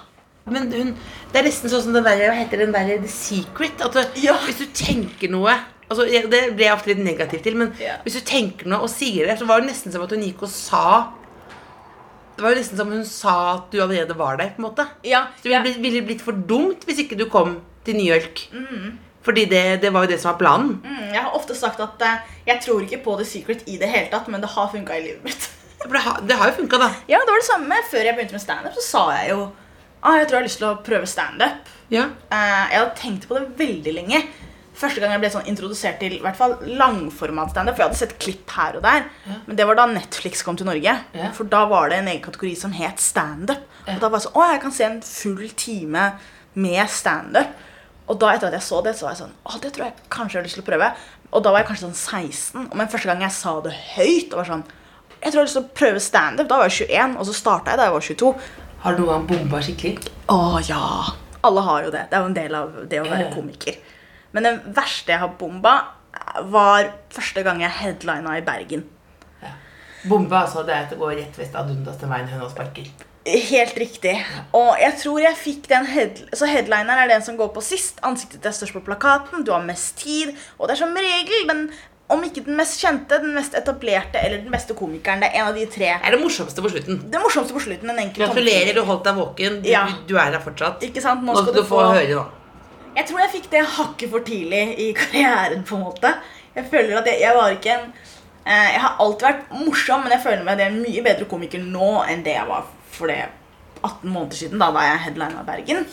Men hun, det er nesten sånn som den der, hva heter den der The Secret. At du, Ja. Hvis du tenker noe altså, Det ble jeg ofte litt negativ til, men Ja. hvis du tenker noe og sier det, så var det nesten som at hun gikk og sa Det var jo nesten som hun sa at du allerede var der. på en måte Ja, Så det ville blitt, ville blitt for dumt hvis ikke du kom til New York. Fordi det, det var jo det som var planen. Mm, jeg har ofte sagt at uh, jeg tror ikke på The Secret i det hele tatt, men det har funka i livet mitt. Det, har- det har jo funka, da. Ja, det var det samme. Før jeg begynte med standup, så sa jeg jo ah, jeg tror jeg har lyst til å prøve standup. Ja. Uh, jeg hadde tenkt på det veldig lenge. Første gang jeg ble sånn introdusert til i hvert fall langformat standup. For jeg hadde sett klipp her og der. Men det var da Netflix kom til Norge. Ja. For da var det en egen kategori som het standup. Og da var jeg sånn Å, jeg kan se en full time med standup. Og da etter at jeg så det, så var jeg sånn Å, det tror jeg kanskje jeg har lyst til å prøve. Og da var jeg kanskje sånn 16. Men første gang jeg sa det høyt, og var sånn jeg tror jeg har lyst til å prøve standup. Da var jeg 21, og så starta jeg da jeg var 22. Har du noen gang bomba skikkelig? Å ja. Alle har jo det. Det er jo en del av det å være Ja. komiker. Men det verste jeg har bomba, var første gang jeg headlina i Bergen. Bomba, altså, det er at det går rett vest ad undas til veien høna sparker. Helt riktig. Og jeg tror jeg fikk den head Så headlineren er den som går på sist. Ansiktet ditt er størst på plakaten, du har mest tid. Og det er som regel den om ikke den mest kjente, den mest etablerte eller den beste komikeren. Det er en av de tre. Det er det morsomste på slutten. Det morsomste på slutten. En enkel Gratulerer, du holdt deg våken. Du, Ja. du er her fortsatt. Ikke sant? Nå skal du få høre, da. Jeg tror jeg fikk det hakket for tidlig i karrieren. på en måte Jeg føler at jeg, jeg var ikke en eh, Jeg har alltid vært morsom, men jeg føler meg at jeg er en mye bedre komiker nå enn det jeg var for det 18 måneder siden, da, da jeg headlina Bergen.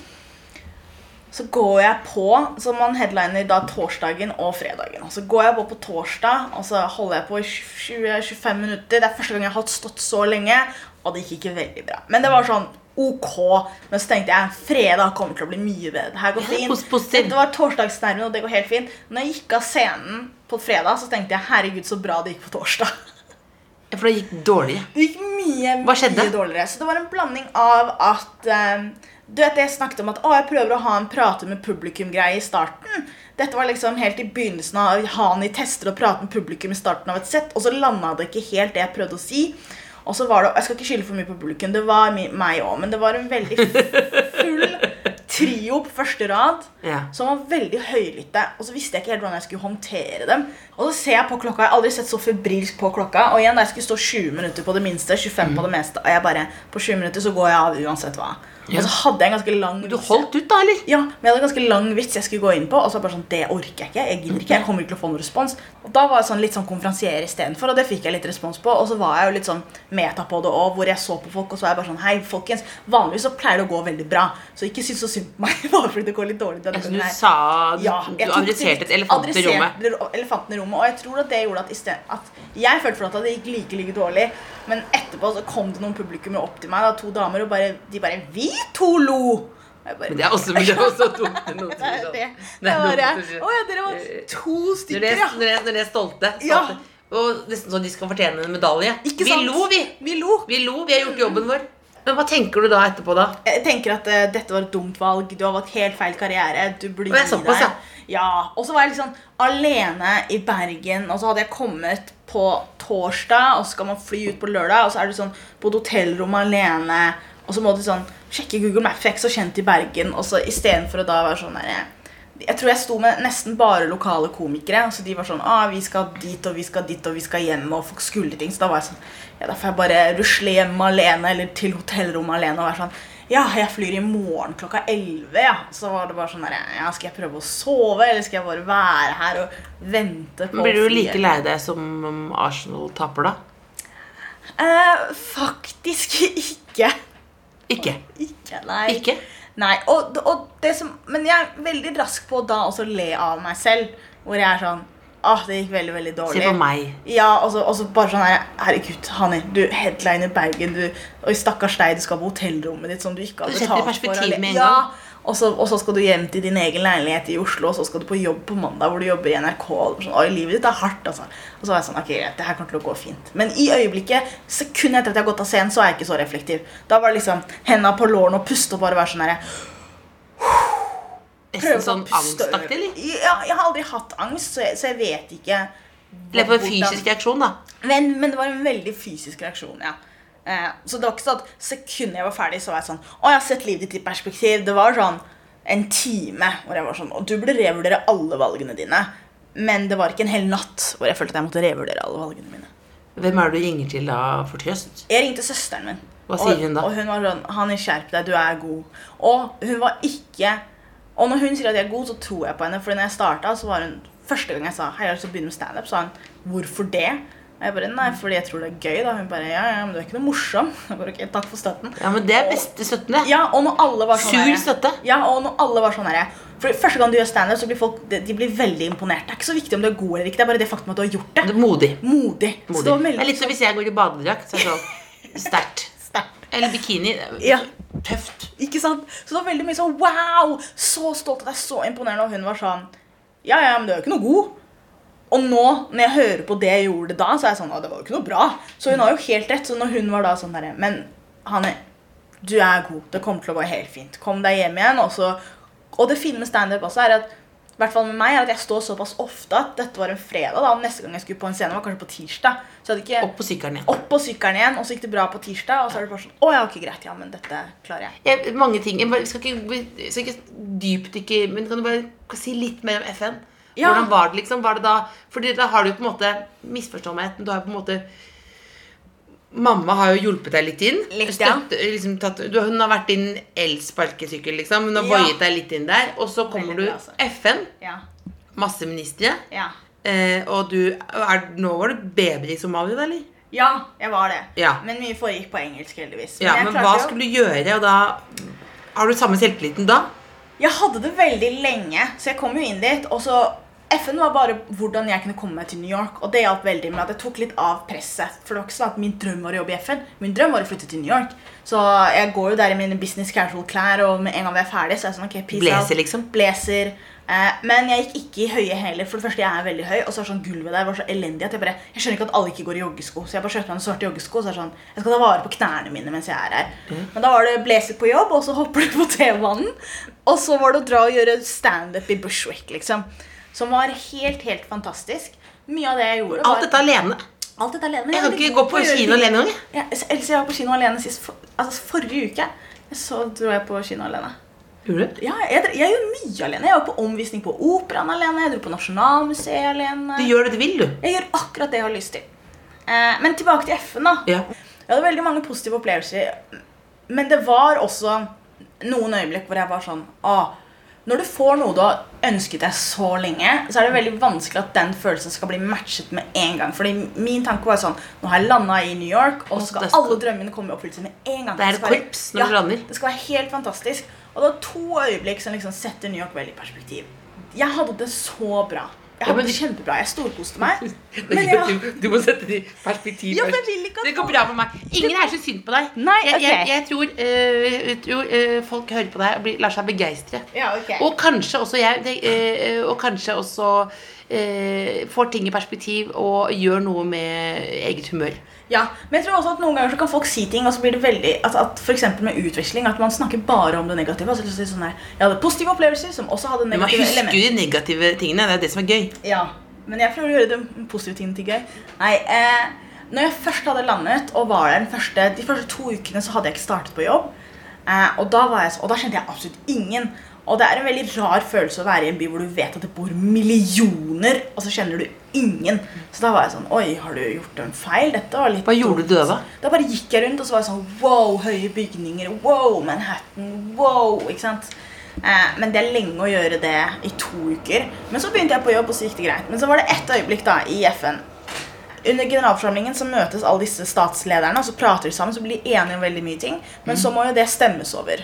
Så går jeg på Så man headliner da torsdagen og fredagen. Og så går jeg på på torsdag, og så holder jeg på i 20-25 minutter. Det er første gang jeg har stått så lenge, og det gikk ikke veldig bra. Men det var sånn ok. Men så tenkte jeg fredag kommer til å bli mye bedre. Det her går fint. Det var torsdagsnerven, og det går helt fint. Når jeg gikk av scenen på fredag, så tenkte jeg herregud, så bra det gikk på torsdag. Ja, For det gikk dårlig? Det gikk mye, Hva skjedde? mye dårligere. Så det var en blanding av at eh, Du vet, jeg snakket om at å, jeg prøver å ha en prate med publikum-greie i starten. Dette var liksom helt i begynnelsen av ha han i tester og prate med publikum i starten av et sett, og så landa det ikke helt det jeg prøvde å si. Og så var det, Jeg skal ikke skylde for mye på publikum, det var meg òg, men det var en veldig full trio på første rad Ja. som var veldig høylytte. Og så visste jeg ikke helt hvordan jeg skulle håndtere dem. Og så ser jeg på klokka, Jeg har aldri sett så febrilsk på klokka. Og igjen, da jeg skulle stå 20 minutter på det minste, 25 på det meste, og jeg bare På 20 minutter så går jeg av uansett hva. Ja. Og så hadde jeg en ganske lang Du holdt ut, da, eller? Ja, men jeg hadde en ganske lang vits jeg skulle gå inn på. Og så bare sånn, det orker jeg ikke. Jeg gidder ikke, jeg kommer ikke til å få noen respons. Og da var jeg sånn litt sånn konferansier istedenfor, og det fikk jeg litt respons på. Og så var jeg jo litt sånn meta på det òg, hvor jeg så på folk, og så var jeg bare sånn Hei, folkens, vanligvis så pleier det å gå veldig bra, så ikke syns så synd på meg [laughs] bare fordi det går litt dårlig denne Altså, du her. sa Ja, du adresserte et elefant i rommet. elefanten i rommet. Og jeg tror at det gjorde at, i sted, at jeg følte for at det gikk like like dårlig. Men etterpå så kom det noen publikummere opp til meg, da, to damer, og bare, de bare 'Vi to lo!' Men det er også, men det er også dumt. Det noe [laughs] det det. Det Det var det. Å ja, dere var to stykker, ja. når de, når er stolte. stolte. Ja. Og nesten så de skal fortjene en medalje. Ikke vi lo, vi. Vi lo. Vi lo, vi har gjort jobben vår. Men hva tenker du da etterpå, da? Jeg tenker at uh, dette var et dumt valg. Du har valgt helt feil karriere. Du blir og jeg såpass, ja. Ja, Og så var jeg liksom alene i Bergen, og så hadde jeg kommet på torsdag, og så skal man fly ut på lørdag, og så er du sånn på et hotellrom alene, og så må du sånn sjekke Google Maps, for jeg er ikke så kjent i Bergen, og så istedenfor å da være sånn der jeg tror jeg sto med nesten bare lokale komikere. Så de var sånn ah, 'Vi skal dit, og vi skal dit, og vi skal hjem.' Og folk skulle ting. Så da var jeg sånn Ja, da får jeg bare rusle hjem alene, eller til hotellrommet alene og være sånn Ja, jeg flyr i morgen klokka 11, ja. Så var det bare sånn der Ja, skal jeg prøve å sove, eller skal jeg bare være her og vente på Blir du like lei deg som om Arsenal taper, da? Eh, faktisk [laughs] ikke. Ikke. Ikke, nei. Ikke? Nei, og, og det som, Men jeg er veldig rask på da også le av meg selv. Hvor jeg er sånn Ah, det gikk veldig, veldig dårlig. Se på meg. Ja, og så, bare sånn her Herregud, Hanni, du headliner Bergen, du Og stakkars deg, du skal på hotellrommet ditt som du ikke har Du setter betalt perspektiv med en ja, gang. Og så, og så skal du hjem til din egen leilighet i Oslo, og så skal du på jobb på mandag, hvor du jobber i NRK. Og sånn, Oi, livet ditt er hardt, altså. Og så var jeg sånn, ok, greit, det her kommer til å gå fint. Men i øyeblikket, sekundet etter at jeg har gått av scenen, så er jeg ikke så reflektiv. Da var det liksom henda på lårene og puste og bare være sånn herre Nesten sånn angstaktig, eller? Ja, jeg har aldri hatt angst, så jeg, så jeg vet ikke Eller på en fysisk reaksjon, da. men, men det var en veldig fysisk reaksjon, ja. Eh, så det var ikke sånn at sekundet jeg var ferdig, så var jeg sånn Å, jeg har sett livet ditt i perspektiv. Det var sånn en time hvor jeg var sånn Og du burde revurdere alle valgene dine. Men det var ikke en hel natt hvor jeg følte at jeg måtte revurdere alle valgene mine. Hvem er det du ringer til da for trøst? Jeg ringte søsteren min. Hva sier hun da? Og, og hun var sånn Hanni, skjerp deg, du er god. Og hun var ikke Og når hun sier at jeg er god, så tror jeg på henne. For når jeg starta, så var hun Første gang jeg sa hei, jeg å begynne med standup, sa hun hvorfor det? Og jeg bare nei, fordi jeg tror det er gøy. da Hun bare ja, ja, men du er ikke noe morsom. [laughs] Jeg bare, ok, takk for støtten. Ja, men det er beste støtten, det. Ja, og når alle var sånn Sur her- støtte. Ja, og når alle var sånn her For Første gang du gjør standup, så blir folk de, de blir veldig imponert. Det er ikke så viktig om du er god eller ikke, det er bare det faktum at du har gjort det. Modig. Modig. Så Modig. det var Det er veldig litt som hvis jeg går i badedrakt. Så er det sånn [laughs] sterkt. sterkt. Eller bikini. Ja. Tøft. Ikke sant? Så det var veldig mye sånn wow! Så stolt av deg, så imponerende. Og hun var sånn Ja, ja, men du er jo ikke noe god. Og nå, når jeg hører på det jeg gjorde da, så er jeg sånn, «Å, det var jo ikke noe bra. Så hun har jo helt rett. Så når hun var da sånn der, men Hanne, du er god. Det kommer til å gå helt fint. Kom deg hjem igjen. Og, så, og det fine med standup også er at i hvert fall med meg, er at jeg står såpass ofte at dette var en fredag. da, Neste gang jeg skulle på en scene, var kanskje på tirsdag. Så ikke Opp på sykkelen igjen. opp på sykkelen igjen, og så gikk det bra på tirsdag. Og så er det bare sånn Å ja, ok, greit. Ja, men dette klarer jeg. Ja, mange ting. Jeg skal ikke, skal ikke dypdykke Men kan du bare si litt mer om FN? Ja. Hvordan var det liksom? Var det da Fordi da har du på en måte Misforstå meg, du har på en måte Mamma har jo hjulpet deg litt inn. Litt, ja. Støtte- liksom tatt, du, hun har vært din elsparkesykkel, liksom. Hun har Ja. voiet deg litt inn der. Og så kommer du altså. FN. Ja. Masse ministre. Ja. Eh, og du er, Nå var du baby i Somalia, eller? ja, jeg var det. Ja. Men mye foregikk på engelsk, heldigvis. Ja, men hva jo- skulle du gjøre? Og da Har du samme selvtilliten da? Jeg hadde det veldig lenge, så jeg kom jo inn dit. Og så FN var bare hvordan jeg kunne komme meg til New York. Og det hjalp veldig med at jeg tok litt av presset. For det var ikke sånn at min drøm var å jobbe i FN. Min drøm var å flytte til New York. Så jeg går jo der i mine business casual-klær, og med en gang vi er ferdig, så er jeg sånn ok, peace Blazer, out. liksom? Blazer. Eh, men jeg gikk ikke i høye hæler. For det første, jeg er veldig høy, og så er sånn gulvet der var så elendig at jeg bare Jeg skjønner ikke at alle ikke går i joggesko. Så jeg bare kjøpte meg en svarte joggesko. Så er sånn Jeg skal ta vare på knærne mine mens jeg er her. Men da var det blazer på jobb, og så hopper du på T-banen. Og så var det å dra og gjøre standup i Bushwick, liksom. Som var helt, helt fantastisk. Mye av det jeg gjorde, var Alt dette alene. Alt dette alene. Jeg kan ikke gå på kino alene engang. Ja, ellers jeg var på kino alene sist for, altså forrige uke. Så dro jeg på kino alene. Gjorde du? Ja, jeg, jeg gjør mye alene. Jeg var på omvisning på Operaen alene. Jeg dro på Nasjonalmuseet alene. Du gjør det du vil, du. Jeg gjør akkurat det jeg har lyst til. Eh, men tilbake til FN, da. Ja. Jeg hadde veldig mange positive opplevelser. Men det var også noen øyeblikk hvor jeg var sånn ah, Når du får noe du har ønsket deg så lenge, så er det veldig vanskelig at den følelsen skal bli matchet med en gang. Fordi min tanke var sånn Nå har jeg landa i New York, og så skal alle drømmene komme i oppfyllelse med en gang. Det er et korps når du lander. Det skal være helt fantastisk. Og det var to øyeblikk som liksom setter New York veldig i perspektiv. Jeg hadde det så bra. Jeg Ja, hadde men- det kjempebra. Jeg storkoste meg. [laughs] Men jeg, du, du må sette det i perspektiv Ja, først. Det går bra med meg. Ingen er så synd på deg. Nei, jeg, jeg, jeg tror, eh, jeg tror eh, folk hører på deg og blir, lar seg begeistre. ja, okay. Og kanskje også jeg det, eh, Og kanskje også eh, får ting i perspektiv og gjør noe med eget humør. Ja, men jeg tror også at noen ganger så kan folk si ting, og så blir det veldig at, at for eksempel med utveksling, at man snakker bare om det negative. Altså, så sånn her, jeg hadde positive opplevelser som også hadde Men man negative husker elementer. jo de negative tingene. Det er det som er gøy. Ja, men jeg prøver å gjøre de positive tingene til gøy. Nei, eh, når jeg først hadde landet og var der den første, de første to ukene, så hadde jeg ikke startet på jobb. Eh, og, da var jeg, og da kjente jeg absolutt ingen. Og det er en veldig rar følelse å være i en by hvor du vet at det bor millioner, og så kjenner du ingen. Så da var jeg sånn Oi, har du gjort en feil? Dette var litt Hva gjorde du da? da? bare gikk jeg rundt og så var jeg sånn Wow, høye bygninger. Wow, Manhattan. Wow. Ikke sant? Eh, men det er lenge å gjøre det i to uker. Men så begynte jeg på jobb, og så gikk det greit. Men så var det ett øyeblikk da i FN. Under generalforsamlingen så møtes alle disse statslederne, og så prater de sammen, så blir de enige om veldig mye ting. Men så må jo det stemmes over.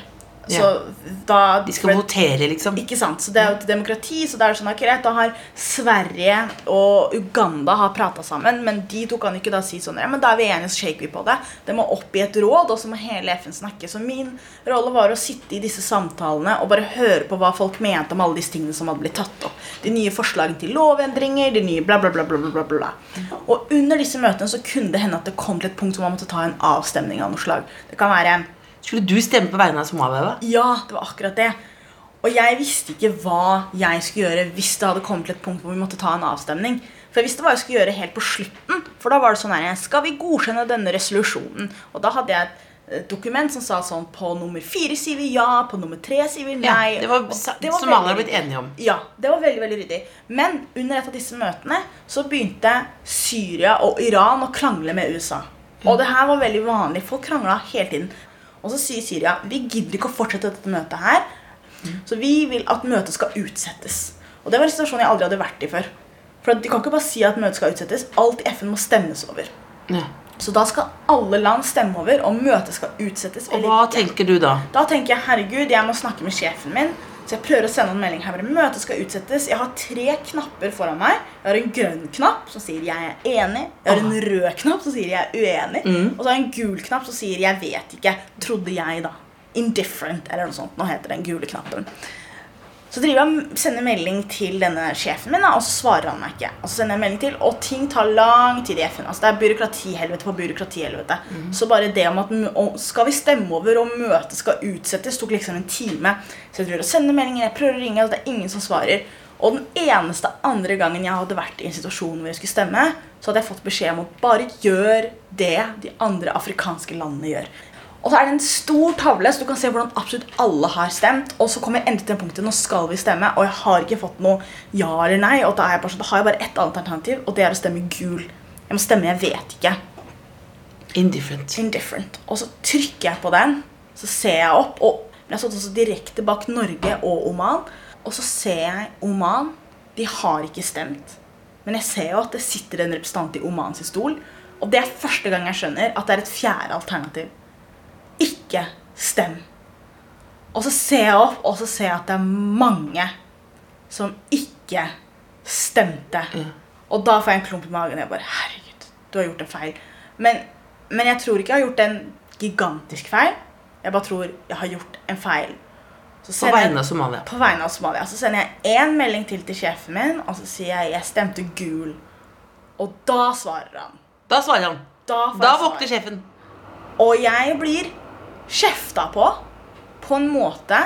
Så da De skal votere, liksom. ikke sant, så Det er jo et demokrati, så det er sånn, akkurat, da har Sverige og Uganda har prata sammen, men de to kan ikke da si sånn ja, men da er vi enige, så shaker vi på det. Det må opp i et råd, og så må hele FN snakke. Så min rolle var å sitte i disse samtalene og bare høre på hva folk mente om alle disse tingene som hadde blitt tatt opp. De nye forslagene til lovendringer, de nye bla, bla, bla, bla, bla, bla. Og under disse møtene så kunne det hende at det kom til et punkt hvor man måtte ta en avstemning av noe slag. Det kan være Skulle du stemme på vegne av Somalia? da? ja, det var akkurat det. Og jeg visste ikke hva jeg skulle gjøre hvis det hadde kommet til et punkt hvor vi måtte ta en avstemning. For jeg visste hva jeg skulle gjøre helt på slutten. For da var det sånn her Skal vi godkjenne denne resolusjonen? Og da hadde jeg et eh, dokument som sa sånn På nummer fire sier vi ja, på nummer tre sier vi Ja, nei. det var det var Somalia har blitt enige om. ja, det var veldig veldig ryddig. Men under et av disse møtene så begynte Syria og Iran å krangle med USA. Og det her var veldig vanlig. Folk krangla hele tiden. Og så sier Syria vi gidder ikke å fortsette dette møtet her. Så vi vil at møtet skal utsettes. Og det var en situasjon jeg aldri hadde vært i før. For De kan ikke bare si at møtet skal utsettes. Alt i FN må stemmes over. Ja. Så da skal alle land stemme over om møtet skal utsettes Og hva tenker du da? Da tenker jeg herregud, jeg må snakke med sjefen min. Så jeg prøver å sende en melding her. bare, Møtet skal utsettes. Jeg har tre knapper foran meg. Jeg har en grønn knapp som sier 'jeg er enig'. Jeg har en rød knapp som sier 'jeg er uenig'. Og så har jeg en gul knapp som sier 'jeg vet ikke'. Trodde jeg, da. Indifferent, eller noe sånt. Nå heter den gule knappen. Så driver jeg sender melding til denne sjefen min, og så svarer han meg ikke. Og så sender jeg melding til, og ting tar lang tid i FN. Altså, det er byråkratihelvete på byråkratihelvete. Så bare det om at skal vi stemme over, og møtet skal utsettes, tok liksom en time. Så jeg driver og sender meldinger, jeg prøver å ringe, og det er ingen som svarer. Og den eneste andre gangen jeg hadde vært i en situasjon hvor jeg skulle stemme, så hadde jeg fått beskjed om å bare gjør det de andre afrikanske landene gjør. Og så er det en stor tavle, så du kan se hvordan absolutt alle har stemt. Og så kommer jeg endelig til punktet, nå skal vi stemme, og jeg har ikke fått noe ja eller nei. Og da, jeg bare, sånn, da har jeg bare ett alternativ, og det er å stemme gul. Jeg må stemme jeg vet ikke. Indifferent. Indifferent. Og så trykker jeg på den, så ser jeg opp, og jeg har stått også direkte bak Norge og Oman. Og så ser jeg Oman. De har ikke stemt. Men jeg ser jo at det sitter en representant i Omans stol. Og det er første gang jeg skjønner at det er et fjerde alternativ. Ikke stem. Og så ser jeg opp, og så ser jeg at det er mange som ikke stemte. Og da får jeg en klump i magen. Jeg bare Herregud, du har gjort en feil. Men, men jeg tror ikke jeg har gjort en gigantisk feil. Jeg bare tror jeg har gjort en feil. Så På vegne av Somalia. på vegne av Somalia. Så sender jeg én melding til til sjefen min, og så sier jeg jeg stemte gul. Og da svarer han. Da svarer han. Da, Da våkner sjefen. Og jeg blir kjefta på på en måte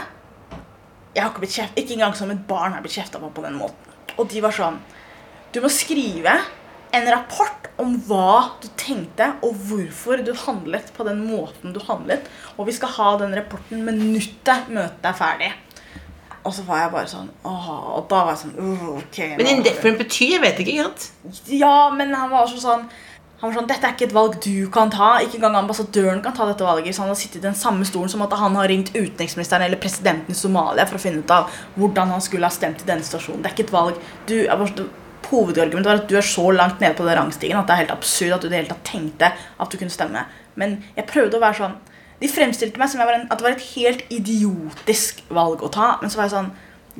Jeg har ikke blitt kjeft, ikke engang som et barn har jeg blitt kjefta på på den måten. Og de var sånn Du må skrive en rapport om hva du tenkte, og hvorfor du handlet på den måten du handlet. Og vi skal ha den rapporten minuttet møtet er ferdig. Og så var jeg bare sånn åh, Og da var jeg sånn «Uh, ok Men indifferent betyr jeg vet ikke, ikke sant? ja, men han var også sånn han var sånn, Dette er ikke et valg du kan ta. Ikke engang ambassadøren kan ta dette valget. Så han har sittet i den samme stolen som at han har ringt utenriksministeren eller presidenten i Somalia for å finne ut av hvordan han skulle ha stemt i denne situasjonen. Det er ikke et valg. Du, hovedargumentet var at du er så langt nede på den rangstigen at det er helt absurd at du i det hele tatt tenkte at du kunne stemme. Men jeg prøvde å være sånn De fremstilte meg som en, at det var et helt idiotisk valg å ta. Men så var jeg sånn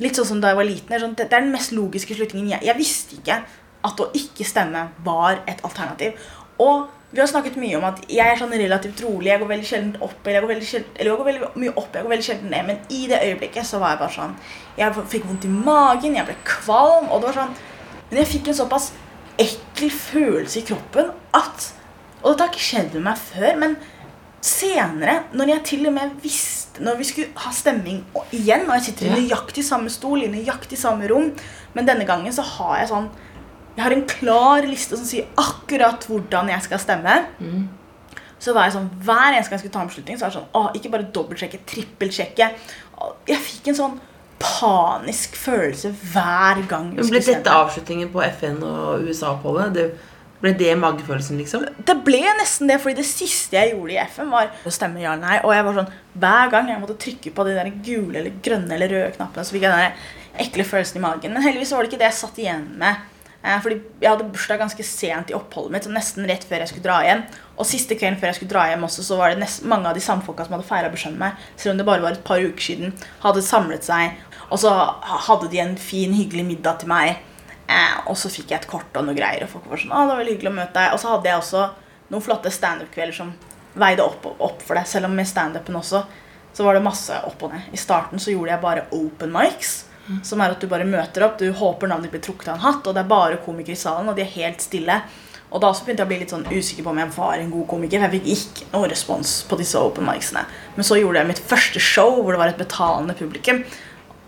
Litt sånn som da jeg var liten. Sånn, det, det er den mest logiske slutningen. Jeg, jeg visste ikke at å ikke stemme var et alternativ. Og vi har snakket mye om at jeg er sånn relativt rolig. Jeg går veldig sjelden opp, eller jeg går veldig, sjelden, eller jeg går veldig mye opp, jeg går veldig sjelden ned. Men i det øyeblikket så var jeg bare sånn Jeg fikk vondt i magen, jeg ble kvalm, og det var sånn Men jeg fikk en såpass ekkel følelse i kroppen at Og dette har ikke skjedd med meg før, men senere, når jeg til og med visste Når vi skulle ha stemming og igjen, og jeg sitter i nøyaktig samme stol i nøyaktig samme rom, men denne gangen så har jeg sånn Jeg har en klar liste som sier akkurat hvordan jeg skal stemme. Så var jeg sånn, Hver eneste gang jeg skulle ta en beslutning, så var jeg sånn, å, ikke bare dobbeltsjekke, trippelsjekke. Jeg fikk en sånn panisk følelse hver gang. Men ble dette stemme. avslutningen på FN og USA-oppholdet? Ble det magefølelsen, liksom? Det ble nesten det, fordi det siste jeg gjorde i FN, var å stemme ja eller nei. Og jeg var sånn, hver gang jeg måtte trykke på de der gule eller grønne eller røde knappene, så fikk jeg den ekle følelsen i magen. Men heldigvis var det ikke det jeg satt igjen med. Eh, Fordi jeg hadde bursdag ganske sent i oppholdet mitt, så nesten rett før jeg skulle dra hjem. Og siste kvelden før jeg skulle dra hjem også, så var det nest, mange av de samfolka som hadde feira bursdagen meg, selv om det bare var et par uker siden, hadde samlet seg. Og så hadde de en fin, hyggelig middag til meg. Eh, og så fikk jeg et kort og noe greier, og folk var sånn, å, det var veldig hyggelig å møte deg. Og så hadde jeg også noen flotte standup-kvelder som veide opp, opp for deg, Selv om med standupen også, så var det masse opp og ned. I starten så gjorde jeg bare open mics. Som er at du bare møter opp, du håper navnet ditt blir trukket av en hatt, og det er bare komikere i salen, og de er helt stille. Og da også begynte jeg å bli litt sånn usikker på om jeg var en god komiker. For jeg fikk ikke noe respons på disse open micsene. Men så gjorde jeg mitt første show hvor det var et betalende publikum.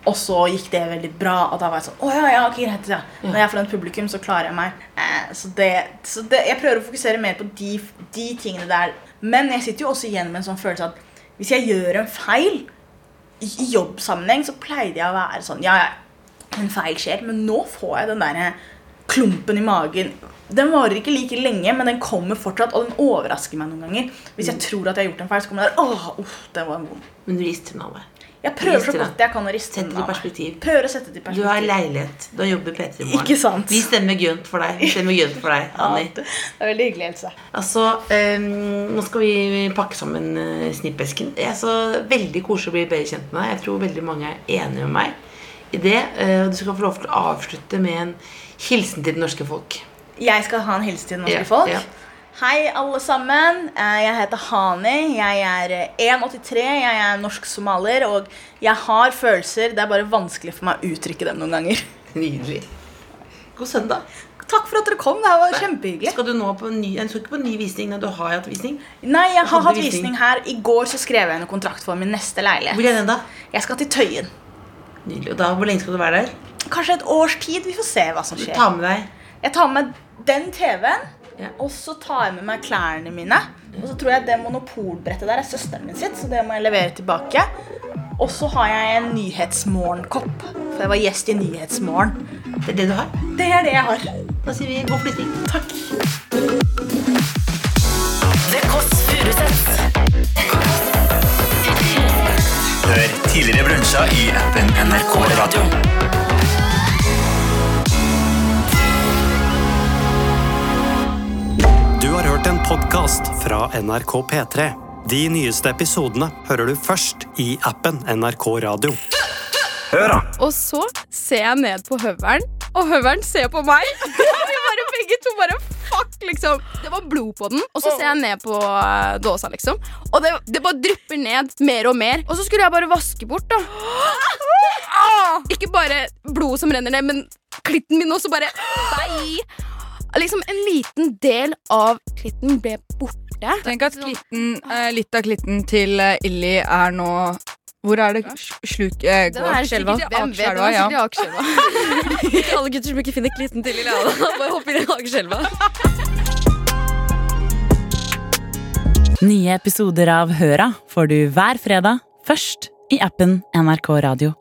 Og så gikk det veldig bra, og da var jeg sånn Å ja, ja, ok, greit. Ja. Når jeg er foran publikum, så klarer jeg meg. Eh, så det, så det, jeg prøver å fokusere mer på de, de tingene der. Men jeg sitter jo også igjen med en sånn følelse at hvis jeg gjør en feil i, jobbsammenheng, så pleide jeg å være sånn Ja, ja, en feil skjer. Men nå får jeg den der klumpen i magen. Den varer ikke like lenge, men den kommer fortsatt, og den overrasker meg noen ganger. Hvis jeg tror at jeg har gjort en feil, så kommer den der Åh, uff, den var vond. Men du rister den av deg. Jeg prøver så godt jeg kan å riste den av meg. perspektiv. Prøver å sette det i Du har leilighet. Du har jobb i P3 Morgen. Ikke sant? Vi stemmer grønt for deg. Vi stemmer grønt for deg, [laughs] Ja, det er veldig hyggelig, Else. Altså, um, Nå skal vi pakke sammen uh, snippesken. Det er så veldig koselig å bli bedre kjent med deg. Jeg tror veldig mange er enige med meg i det. Og du skal få lov til å avslutte med en hilsen til det norske folk. Jeg skal ha en hilsen til det norske Ja, folk. ja. Hei, alle sammen. Eh, Jeg heter Hani. Jeg er eh, 1,83. Jeg er norsk-somalier, og jeg har følelser. Det er bare vanskelig for meg å uttrykke dem noen ganger. [laughs] Nydelig. God søndag. Takk for at dere kom. Det her var kjempehyggelig. Skal du nå på en ny, jeg skal ikke på ny visning? Nei, du har hatt visning. Nei, jeg har hatt visning. visning her. I går så skrev jeg en kontrakt for min neste leilighet. Hvor er den, da? Jeg skal til Tøyen. Nydelig. Og da, Hvor lenge skal du være der? Kanskje et års tid. Vi får se hva som skjer. Du tar med deg Jeg tar med den TV-en, Ja. og så tar jeg med meg klærne mine. Og så tror jeg det monopolbrettet der er søsteren min sitt, så det må jeg levere tilbake. Og så har jeg en Nyhetsmorgen-kopp, for jeg var gjest i Nyhetsmorgen. Det er det du har? Det er det jeg har. Da sier vi god flytting. Takk. The Kåss Furuseths. Hør tidligere brunsja i appen NRK Radio. Du har hørt en podkast fra NRK P3. De nyeste episodene hører du først i appen NRK Radio. Hør, da! Og så ser jeg ned på høveren, og høveren ser på meg. [laughs] Vi bare begge to bare fuck, liksom. Det var blod på den. Og så ser jeg ned på eh, dåsa, liksom. Og det, det bare drypper ned mer og mer. Og så skulle jeg bare vaske bort, da. [gasps] Ah! Ikke bare blod som renner ned, men klitten min også bare [gasps] Nei! Liksom En liten del av klitten ble borte. Tenk at klitten, eh, litt av klitten til eh, Illy er nå Hvor er det sl- sluk eh, går? er Skjelva? sikkert i Hvem vet, Det Akerselva, er ja. Ikke [laughs] alle gutter som ikke finner klitten til Lillehammer. Bare hopp inn i Akerselva. Nye episoder av Høra får du hver fredag, først i appen NRK Radio.